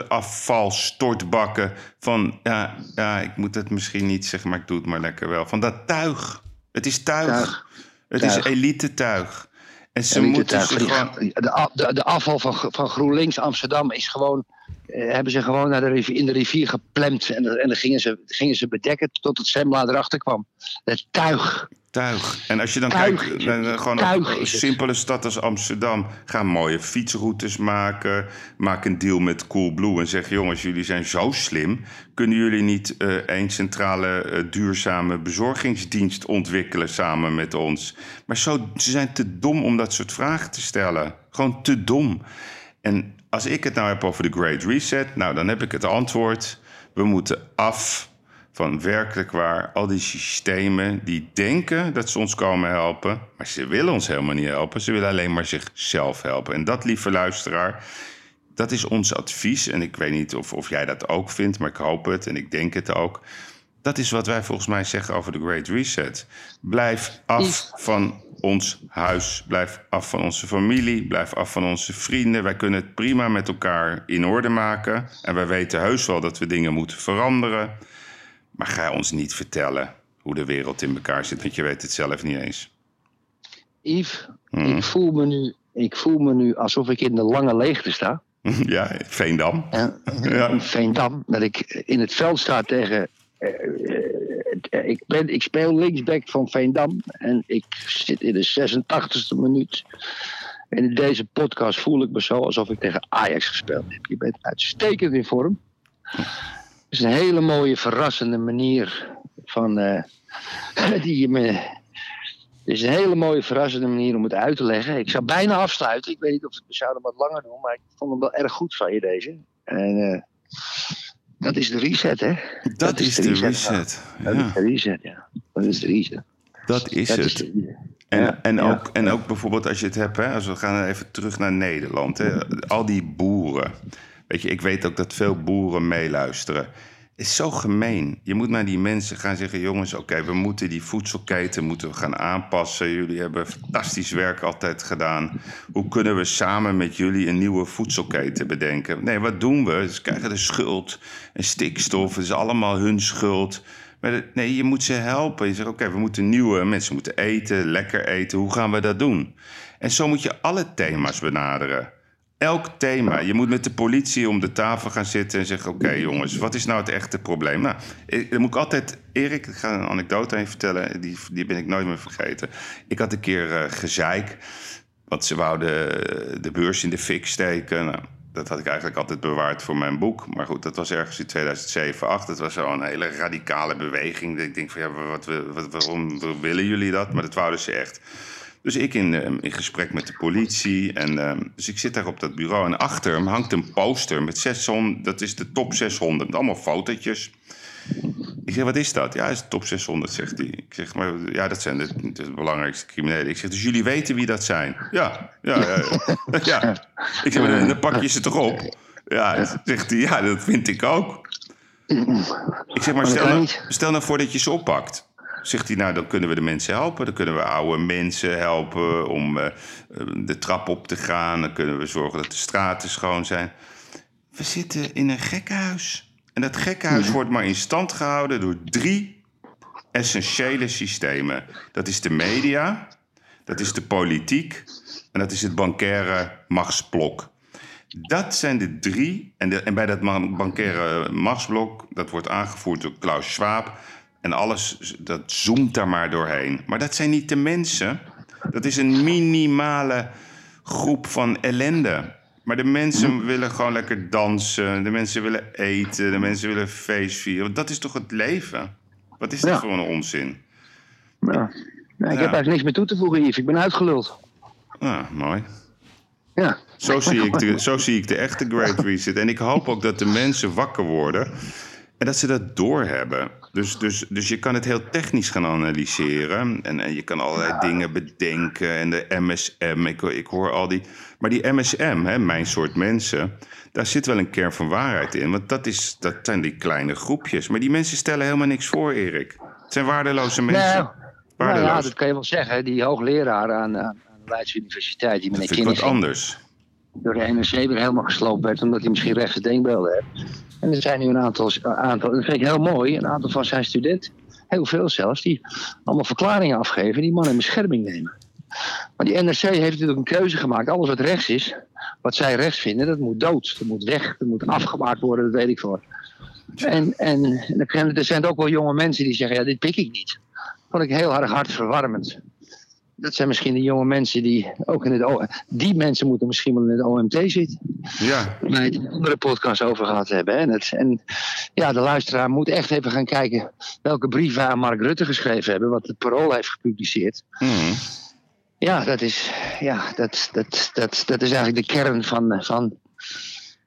afvalstortbakken. Van ja, ja, ik moet het misschien niet zeggen, maar ik doe het maar lekker wel. Van dat tuig. Het is tuig. Tuig. Het tuig. is elite tuig. En ze moeten die- gewoon... de, de, de afval van, van GroenLinks Amsterdam is gewoon. Eh, hebben ze gewoon naar de rivier, in de rivier geplemd. En, en dan gingen ze, gingen ze bedekken tot het Sembla erachter kwam. Het tuig. Tuig. En als je dan Tuig kijkt, het. naar gewoon Tuig een simpele stad als Amsterdam. Ga mooie fietsroutes maken. Maak een deal met Coolblue en zeg: jongens, jullie zijn zo slim. Kunnen jullie niet eh één centrale eh, duurzame bezorgingsdienst ontwikkelen samen met ons? Maar zo, ze zijn te dom om dat soort vragen te stellen. Gewoon te dom. En als ik het nou heb over de Great Reset, nou dan heb ik het antwoord. We moeten af van werkelijk waar al die systemen die denken dat ze ons komen helpen, maar ze willen ons helemaal niet helpen. Ze willen alleen maar zichzelf helpen. En dat, lieve luisteraar, dat is ons advies. En ik weet niet of, of jij dat ook vindt, maar ik hoop het en ik denk het ook. Dat is wat wij volgens mij zeggen over de Great Reset. Blijf af van ons huis. Blijf af van onze familie. Blijf af van onze vrienden. Wij kunnen het prima met elkaar in orde maken. En wij weten heus wel dat we dingen moeten veranderen. Maar ga ons niet vertellen hoe de wereld in elkaar zit, want je weet het zelf niet eens. Yves, Mhm. ik, voel me nu, ik voel me nu alsof ik in de lange leegte sta. ja, Veendam. En, Ja. in Veendam. Dat ik in het veld sta tegen. Eh, eh, ik, ben, ik speel linksback van Veendam. En ik zit in de 86e minuut. En in deze podcast voel ik me zo alsof ik tegen Ajax gespeeld heb. Je bent uitstekend in vorm. Het is een hele mooie, verrassende manier van. eh, die je me. Het is een hele mooie, verrassende manier om het uit te leggen. Ik zou bijna afsluiten. Ik weet niet of we zouden wat langer doen, maar ik vond hem wel erg goed van je deze. En eh, dat is de reset, hè? Dat, is de reset. Dat Ja, is de reset, ja. Dat is de reset. dat is Dat is het. de- En, Ja, en, ja. ook, en ook bijvoorbeeld als je het hebt, hè, als we gaan even terug naar Nederland. Hè, al die boeren. Weet je, ik weet ook dat veel boeren meeluisteren. Is zo gemeen. Je moet naar die mensen gaan zeggen: jongens, oké, we moeten die voedselketen moeten we gaan aanpassen. Jullie hebben fantastisch werk altijd gedaan. Hoe kunnen we samen met jullie een nieuwe voedselketen bedenken? Nee, wat doen we? Ze krijgen de schuld en stikstof. Het is allemaal hun schuld. Maar nee, je moet ze helpen. Je zegt, oké, we moeten nieuwe mensen moeten eten, lekker eten. Hoe gaan we dat doen? En zo moet je alle thema's benaderen. Elk thema. Je moet met de politie om de tafel gaan zitten en zeggen: Oké, jongens, wat is nou het echte probleem? Nou, dan moet ik altijd. Erik, ik ga een anekdote je vertellen. Die, die ben ik nooit meer vergeten. Ik had een keer eh, gezeik. Want ze wouden eh, de beurs in de fik steken. Nou, dat had ik eigenlijk altijd bewaard voor mijn boek. Maar goed, dat was ergens in 2007, 2008. Dat was zo'n hele radicale beweging. Ik denk van ja, wat, wat, waarom willen jullie dat? Maar dat wouden ze echt. Dus ik in, eh, in gesprek met de politie. En, eh, dus ik zit daar op dat bureau. En achter hem hangt een poster met 600. Dat is de top 600. Allemaal fotootjes. Ik zeg, wat is dat? Ja, dat is de top 600, zegt hij. Ik zeg, maar ja, dat zijn de, de belangrijkste criminelen. Ik zeg, dus jullie weten wie dat zijn? Ja, ja, ja. ja. Ik zeg, maar dan pak je ze toch op? Ja, zegt hij, ja, dat vind ik ook. Ik zeg, maar dat stel nou, stel nou voor dat je ze oppakt. Zegt hij, nou, dan kunnen we de mensen helpen. Dan kunnen we oude mensen helpen om eh, eh, de trap op te gaan. Dan kunnen we zorgen dat de straten schoon zijn. We zitten in een gekkenhuis. En dat gekkenhuis wordt maar in stand gehouden door drie essentiële systemen. Dat is de media, dat is de politiek en dat is het bankaire machtsblok. Dat zijn de drie. En, de, en bij dat bankaire machtsblok, dat wordt aangevoerd door Klaus Schwab. En alles, dat zoomt daar maar doorheen. Maar dat zijn niet de mensen. Dat is een minimale groep van ellende. Maar de mensen willen gewoon lekker dansen. De mensen willen eten. De mensen willen feest vieren. Want Dat is toch het leven? Wat is dat Ja. voor een onzin? Ja. Ik Ja. heb eigenlijk niks meer toe te voegen, Yves. Ik ben uitgeluld. Ah, mooi. Ja. Zo zie, ik de, zo zie ik de echte Great Reset. En ik hoop ook dat de mensen wakker worden en dat ze dat doorhebben. Dus, dus, dus je kan het heel technisch gaan analyseren. En, en je kan allerlei dingen bedenken. En de MSM, ik, ik hoor al die. Maar die MSM, hè, mijn soort mensen, daar zit wel een kern van waarheid in. Want dat, is, dat zijn die kleine groepjes. Maar die mensen stellen helemaal niks voor, Erik. Het zijn waardeloze mensen. Nou, nou ja, dat kan je wel zeggen. Die hoogleraar aan, aan, de Leidse Universiteit, die dat meneer vind ik wat anders. Door de NRC weer helemaal gesloopt werd, omdat hij misschien rechtse denkbeelden heeft. En er zijn nu een aantal, aantal, dat vind ik heel mooi, een aantal van zijn studenten, heel veel zelfs, die allemaal verklaringen afgeven, die man in bescherming nemen. Maar die NRC heeft natuurlijk een keuze gemaakt. Alles wat rechts is, wat zij rechts vinden, dat moet dood. Dat moet weg, dat moet afgemaakt worden, dat weet ik voor. En, en er zijn ook wel jonge mensen die zeggen, ja, dit pik ik niet. Vond ik heel erg hartverwarmend. Dat zijn misschien de jonge mensen die ook in het OMT... Die mensen moeten misschien wel in het OMT zitten. Ja. Waar het andere podcast over gehad hebben. En, het, en ja, de luisteraar moet echt even gaan kijken... welke brieven aan Mark Rutte geschreven hebben... wat het Parool heeft gepubliceerd. Mhm. Ja, dat is, ja, dat, dat, dat, dat is eigenlijk de kern van, van,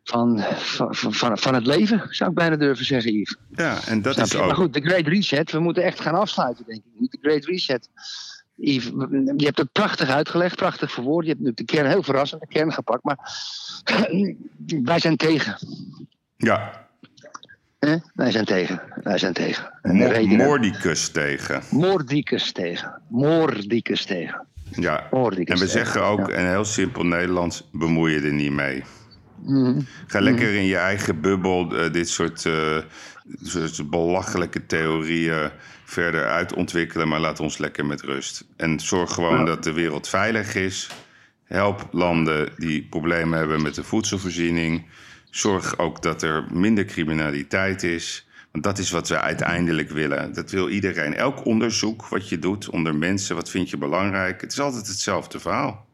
van, van, van, van het leven, zou ik bijna durven zeggen, Yves. Ja, en dat Snap is je? Maar ook... goed, de Great Reset, we moeten echt gaan afsluiten, denk ik. De Great Reset. Yves, je hebt het prachtig uitgelegd, prachtig verwoord. Je hebt natuurlijk de kern heel verrassend, de kern gepakt. Maar wij zijn tegen. Ja? Wij zijn tegen. Wij zijn tegen. Mordicus tegen. Moordicus tegen. Moordicus tegen. Ja. En we tegen. zeggen ook Ja. in heel simpel Nederlands, bemoei je er niet mee. Mhm. Ga lekker in je eigen bubbel eh, dit soort, eh, soort belachelijke theorieën verder uitontwikkelen, maar laat ons lekker met rust. En zorg gewoon Ja. dat de wereld veilig is. Help landen die problemen hebben met de voedselvoorziening. Zorg ook dat er minder criminaliteit is. Want dat is wat we uiteindelijk willen. Dat wil iedereen. Elk onderzoek wat je doet onder mensen, wat vind je belangrijk? Het is altijd hetzelfde verhaal.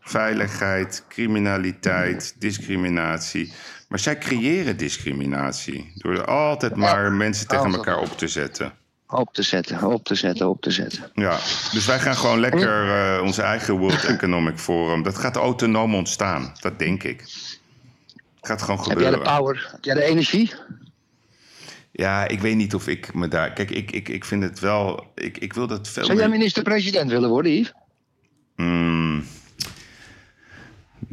Veiligheid, criminaliteit, discriminatie. Maar zij creëren discriminatie. Door er altijd maar mensen tegen elkaar op te zetten. Op te zetten, op te zetten, op te zetten. Ja, dus wij gaan gewoon lekker eh, onze eigen World Economic Forum. Dat gaat autonoom ontstaan. Dat denk ik. Het gaat gewoon Heb jij de gebeuren. power? Heb jij de energie? Ja, ik weet niet of ik me daar. Kijk, ik, ik, ik vind het wel. Ik, ik wil dat veel. Zou jij minister-president willen worden, Yves? Hmm.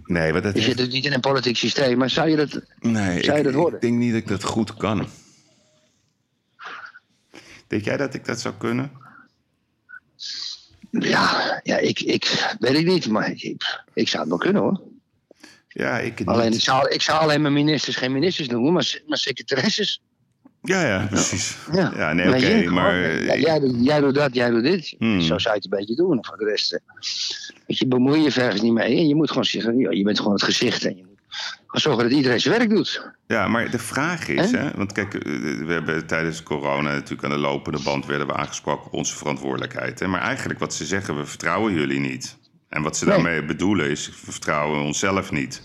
Nee, wat dat Je zit dus niet in een politiek systeem, maar zou je dat... Nee, Zou je ik, dat worden? ik denk niet dat ik dat goed kan. Denk jij dat ik dat zou kunnen? Ja, ja ik, ik weet ik niet, maar ik, ik zou het wel kunnen hoor. Ja, ik het Alleen, ik zou, ik zou alleen mijn ministers geen ministers noemen, maar, maar secretaresses. Ja, ja, precies. Ja, Ja, nee, Maar oké, jij- maar... ja, jij, doet, jij doet dat, jij doet dit. Hmm. Zo zou je het een beetje doen. Voor de rest, eh, weet je, bemoei je vergens niet mee. En je moet gewoon zeggen, je bent gewoon het gezicht. En je moet zorgen dat iedereen zijn werk doet. Ja, maar de vraag is, Hè? want kijk, eh, we hebben tijdens corona natuurlijk aan de lopende band werden we aangesproken op onze verantwoordelijkheid. Hè? Maar eigenlijk wat ze zeggen, we vertrouwen jullie niet. En wat ze Nee. daarmee bedoelen is, we vertrouwen onszelf niet.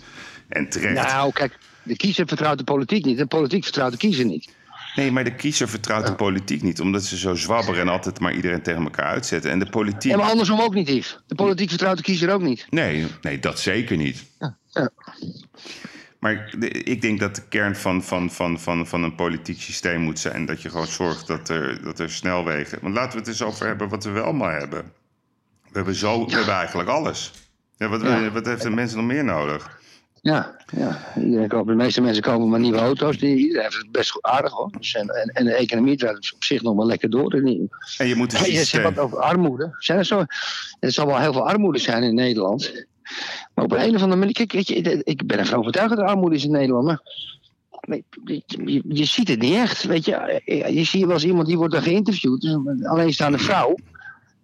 En terecht. Nou, kijk, de kiezer vertrouwt de politiek niet. En de politiek vertrouwt de kiezer niet. Nee, maar de kiezer vertrouwt de politiek niet, omdat ze zo zwabberen en altijd maar iedereen tegen elkaar uitzetten. En de politiek. En maar andersom ook niet, Yves. De politiek vertrouwt de kiezer ook niet. Nee, nee, dat zeker niet. Ja. Maar de- ik denk dat de kern van, van, van, van, van een politiek systeem moet zijn dat je gewoon zorgt dat er, dat er snelwegen. Want laten we het eens over hebben wat we wel maar hebben. We hebben, zo, we hebben eigenlijk alles. Ja, wat, wat heeft de mensen nog meer nodig? Ja, ja. Iedereen koopt, de meeste mensen kopen maar nieuwe auto's. Die, iedereen heeft het best goed aardig hoor. Dus en, en, en de economie draait op zich nog wel lekker door. En je moet een je zegt systeem. wat over armoede. Zijn er, zo, er zal wel heel veel armoede zijn in Nederland. Maar op een of andere manier. Kijk, weet je, ik ben ervan overtuigd dat er armoede is in Nederland. Maar je, je, je ziet het niet echt. Weet je, je ziet wel eens iemand die wordt dan geïnterviewd. Dus een alleenstaande vrouw.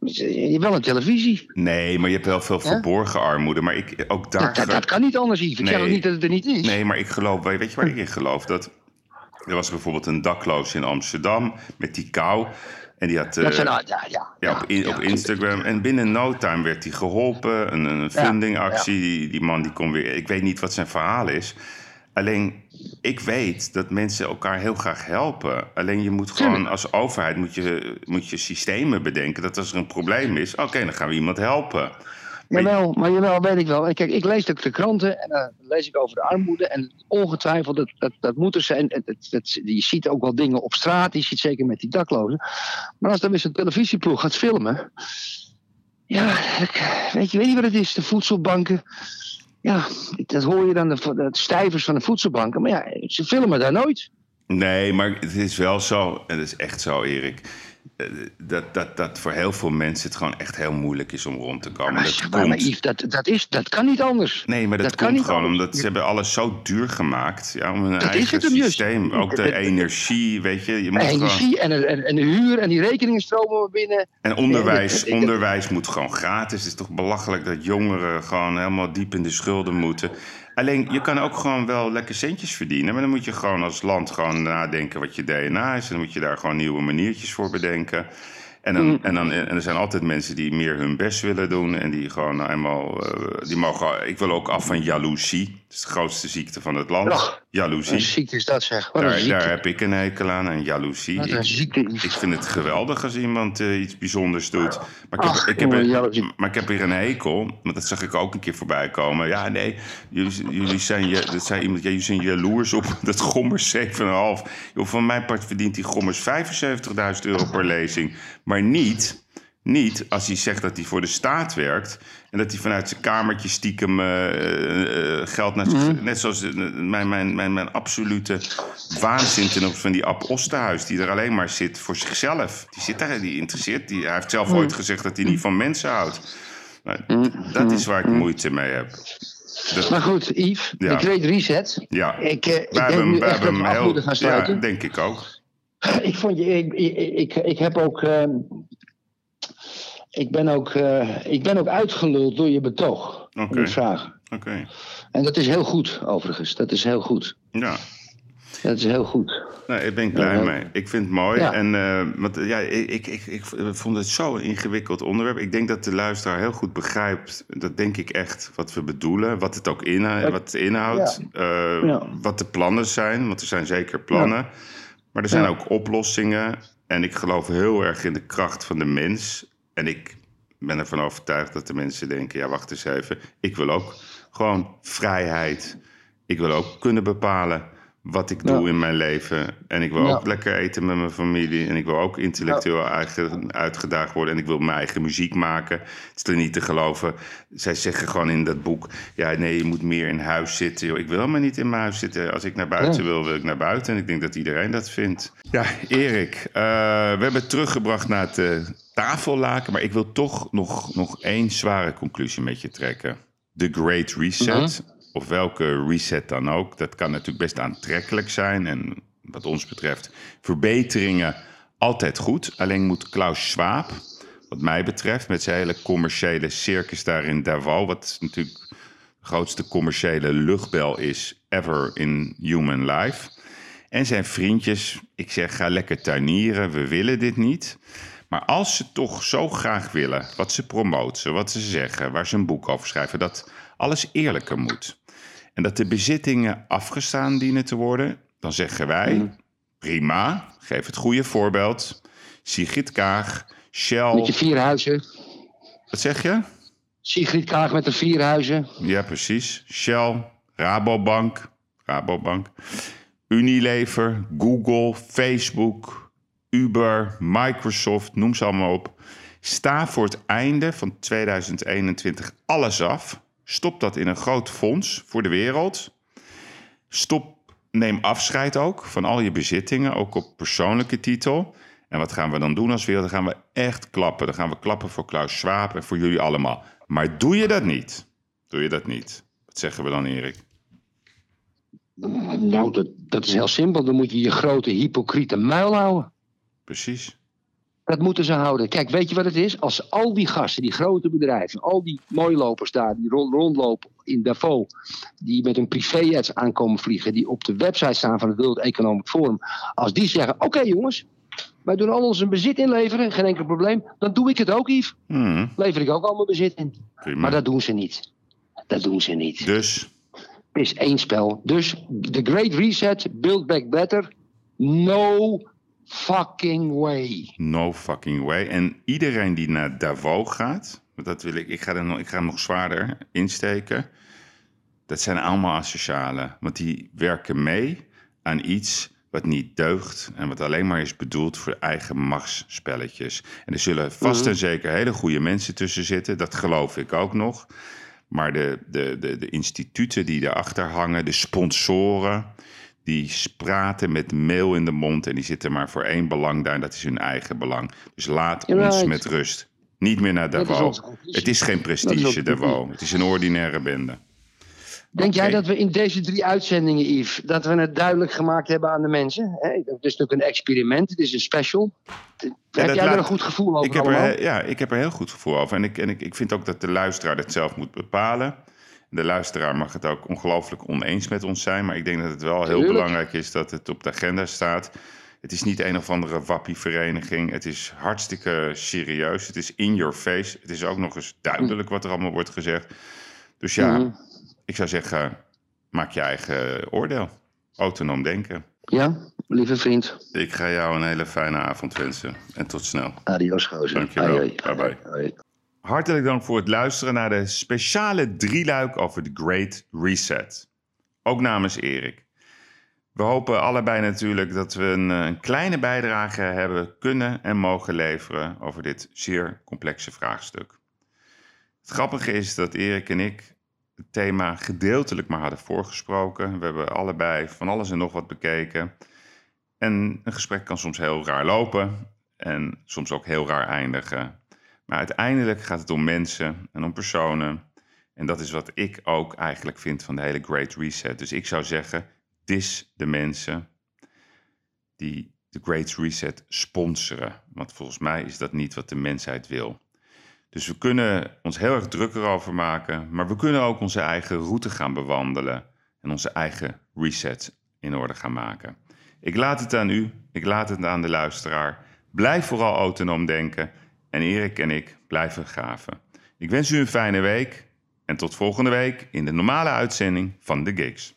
Je hebt wel een televisie. Nee, maar je hebt wel veel Ja? verborgen armoede. Maar ik, ook daar. Dat, dat, dat kan niet anders, Yves. Ik zeg ook niet dat het er niet is. Nee, maar ik geloof, weet je waar ik in geloof? Dat er was bijvoorbeeld een dakloos in Amsterdam met die kou. En die had. dat eh, zijn, ah, ja, ja, Ja, op, in- op Instagram. En binnen no time werd hij geholpen. Een, een fundingactie. Die, die man die kon weer. Ik weet niet wat zijn verhaal is. Alleen, ik weet dat mensen elkaar heel graag helpen. Alleen je moet gewoon als overheid moet je, moet je systemen bedenken. Dat als er een probleem is, oké, dan gaan we iemand helpen. Maar Jawel, maar jawel, weet ik wel. Kijk, ik lees ook de kranten en dan lees ik over de armoede. En ongetwijfeld, dat, dat, dat moet er zijn. En het- het- je ziet ook wel dingen op straat, je ziet zeker met die daklozen. Maar als dan weer zo'n televisieploeg gaat filmen. Ja, ik- weet je, weet je wat het is? De voedselbanken. Ja, dat hoor je dan, de, de stijvers van de voedselbanken. Maar ja, ze filmen daar nooit. Nee, maar het is wel zo. En het is echt zo, Erik. Eh, dat, dat, dat voor heel veel mensen het gewoon echt heel moeilijk is om rond te komen. Maar, dat maar, komt- Yves, dat, dat, is, dat kan niet anders. Nee, maar dat, Dat kan komt gewoon anders. omdat ze hebben alles zo duur gemaakt. Ja, om een Dat is eigen systeem. Ook de Het- energie, weet je. je moet gewoon, Energie en, en, en de huur en die rekeningen stromen binnen. en onderwijs, dat- onderwijs moet gewoon gratis. Het is toch belachelijk dat jongeren gewoon helemaal diep in de schulden moeten. Alleen, je kan ook gewoon wel lekker centjes verdienen. Maar dan moet je gewoon als land gewoon nadenken wat je DNA is. En dan moet je daar gewoon nieuwe maniertjes voor bedenken. En, dan, Mm. en, dan, en er zijn altijd mensen die meer hun best willen doen. En die gewoon nou eenmaal... eh, die mogen, ik wil ook af van jaloezie. Is de grootste ziekte van het land. Wat een Jaloezie. ziekte is dat zeg. Wat een Daar, ziekte. daar heb ik een hekel aan, aan jaloezie. Wat een Ik, ziekte. ik vind het geweldig als iemand eh, iets bijzonders doet. Maar ik, heb, ik heb jaloezie. maar ik heb hier een hekel, want dat zag ik ook een keer voorbij komen. Ja, nee, jullie, jullie zijn, je- dat zei iemand, ja, jullie zijn jaloers op dat Gommers 7,5. Joh, van mijn part verdient die Gommers 75.000 euro per lezing. Maar niet, niet als hij zegt dat hij voor de staat werkt... en dat hij vanuit zijn kamertje stiekem eh, eh, geld naar zich... Net zoals mijn, mijn, mijn, mijn absolute waanzin ten opzichte van die Ab Osterhuis... die er alleen maar zit voor zichzelf. Die zit daar, die interesseert... Die, hij heeft zelf ooit gezegd dat hij niet van mensen houdt. Maar dat is waar ik moeite mee heb. Maar goed, Yves, Ja. de Great Reset. ja, Ik, eh, ik denk nu wij echt dat we hem gaan heel... Ja, sluiten. denk ik ook. Ik vond je, ik, ik, ik, ik heb ook, ehm, ik ben ook, eh, ik ben ook uitgeluld door je betoog. Oké. Je vragen. Oké, En dat is heel goed, overigens. Dat is heel goed. ja. Dat is heel goed. Nee, daar ben ik blij Ja. mee. Ik vind het mooi. Ja. En, eh, want, eh, ja, ik, ik, ik, ik vond het zo'n ingewikkeld onderwerp. Ik denk dat de luisteraar heel goed begrijpt, dat denk ik echt, wat we bedoelen. Wat het ook inhoudt. Wat het inhoudt. Wat de plannen zijn. Want er zijn zeker plannen. Maar er zijn ook oplossingen. En ik geloof heel erg in de kracht van de mens. En ik ben ervan overtuigd dat de mensen denken... ja, wacht eens even. Ik wil ook gewoon vrijheid. Ik wil ook kunnen bepalen wat ik doe Ja. in mijn leven. En ik wil Ja. ook lekker eten met mijn familie. En ik wil ook intellectueel uitge- uitgedaagd worden. En ik wil mijn eigen muziek maken. Het is er niet te geloven. Zij zeggen gewoon in dat boek... ja, nee, je moet meer in huis zitten. Ik wil helemaal niet in mijn huis zitten. Als ik naar buiten Ja. wil, wil ik naar buiten. En ik denk dat iedereen dat vindt. Ja, Erik, eh, we hebben het teruggebracht naar het eh, tafellaken. Maar ik wil toch nog, nog één zware conclusie met je trekken. The Great Reset, of welke reset dan ook. Dat kan natuurlijk best aantrekkelijk zijn. En wat ons betreft verbeteringen altijd goed. Alleen moet Klaus Schwab, wat mij betreft... met zijn hele commerciële circus daar in wat natuurlijk de grootste commerciële luchtbel is ever in human life... En zijn vriendjes, ik zeg ga lekker tuinieren, we willen dit niet. Maar als ze toch zo graag willen, wat ze promoten, wat ze zeggen, waar ze een boek over schrijven, dat alles eerlijker moet. En dat de bezittingen afgestaan dienen te worden, dan zeggen wij, prima, geef het goede voorbeeld. Sigrid Kaag, Shell, Met je vier huizen. wat zeg je? Sigrid Kaag met de vier huizen. Ja, precies. Shell, Rabobank, Rabobank, Unilever, Google, Facebook, Uber, Microsoft, noem ze allemaal op. Sta voor het einde van 2021 alles af. Stop dat in een groot fonds voor de wereld. Stop, neem afscheid ook van al je bezittingen, ook op persoonlijke titel. En wat gaan we dan doen als wereld? Dan gaan we echt klappen. Dan gaan we klappen voor Klaus Schwab en voor jullie allemaal. Maar doe je dat niet? Doe je dat niet? Wat zeggen we dan, Erik? Nou, dat, dat is heel simpel. Dan moet je je grote hypocriete muil houden. Precies. Dat moeten ze houden. Kijk, weet je wat het is? Als al die gasten, die grote bedrijven, al die mooilopers daar, die rond- rondlopen in Davos, die met hun privéjets aankomen vliegen, die op de website staan van het World Economic Forum, als die zeggen: Oké jongens, wij doen al ons bezit inleveren, geen enkel probleem, dan doe ik het ook, Yves. Hmm, Lever ik ook al mijn bezit in. prima. Maar dat doen ze niet. Dat doen ze niet. Dus, Het is één spel. Dus the Great Reset, Build Back Better, no fucking way. no fucking way. En iedereen die naar Davos gaat, want dat wil ik, ik ga, er nog, ik ga nog zwaarder insteken. Dat zijn allemaal asocialen. Want die werken mee aan iets wat niet deugt en wat alleen maar is bedoeld voor eigen machtsspelletjes. En er zullen vast en zeker hele goede mensen tussen zitten, dat geloof ik ook nog. Maar de, de, de, de instituten die daarachter hangen, de sponsoren, die praten met meel in de mond en die zitten maar voor één belang daar. En dat is hun eigen belang. Dus laat ons met rust. Niet meer naar is conclusie. Het is geen is prestige. Het is een ordinaire bende. Denk jij dat we in deze drie uitzendingen, Yves, dat we het duidelijk gemaakt hebben aan de mensen? Hè? Het is natuurlijk een experiment, het is een special. heb jij er laat- een goed gevoel over Ik heb, er, ja, ik heb er heel goed gevoel over. En, ik, en ik, ik vind ook dat de luisteraar het zelf moet bepalen. De luisteraar mag het ook ongelooflijk oneens met ons zijn. Maar ik denk dat het wel heel Tuurlijk. belangrijk is dat het op de agenda staat. Het is niet een of andere wappievereniging. Het is hartstikke serieus. Het is in your face. Het is ook nog eens duidelijk wat er allemaal wordt gezegd. Dus ja, Mhm. ik zou zeggen, maak je eigen oordeel. Autonoom denken. Ja, lieve vriend. Ik ga jou een hele fijne avond wensen. En tot snel. Adios, gozer. Dankjewel. Bye-bye. Hartelijk dank voor het luisteren naar de speciale drieluik over de Great Reset. Ook namens Erik. We hopen allebei natuurlijk dat we een, eh, een kleine bijdrage hebben kunnen en mogen leveren over dit zeer complexe vraagstuk. Het grappige is dat Erik en ik het thema gedeeltelijk maar hadden voorgesproken. We hebben allebei van alles en nog wat bekeken. En een gesprek kan soms heel raar lopen en soms ook heel raar eindigen. Maar uiteindelijk gaat het om mensen en om personen. En dat is wat ik ook eigenlijk vind van de hele Great Reset. Dus ik zou zeggen, dis de mensen die de Great Reset sponsoren. Want volgens mij is dat niet wat de mensheid wil. Dus we kunnen ons heel erg druk erover maken, maar we kunnen ook onze eigen route gaan bewandelen en onze eigen reset in orde gaan maken. Ik laat het aan u, ik laat het aan de luisteraar. Blijf vooral autonoom denken en Erik en ik blijven graven. Ik wens u een fijne week en tot volgende week in de normale uitzending van de Gigs.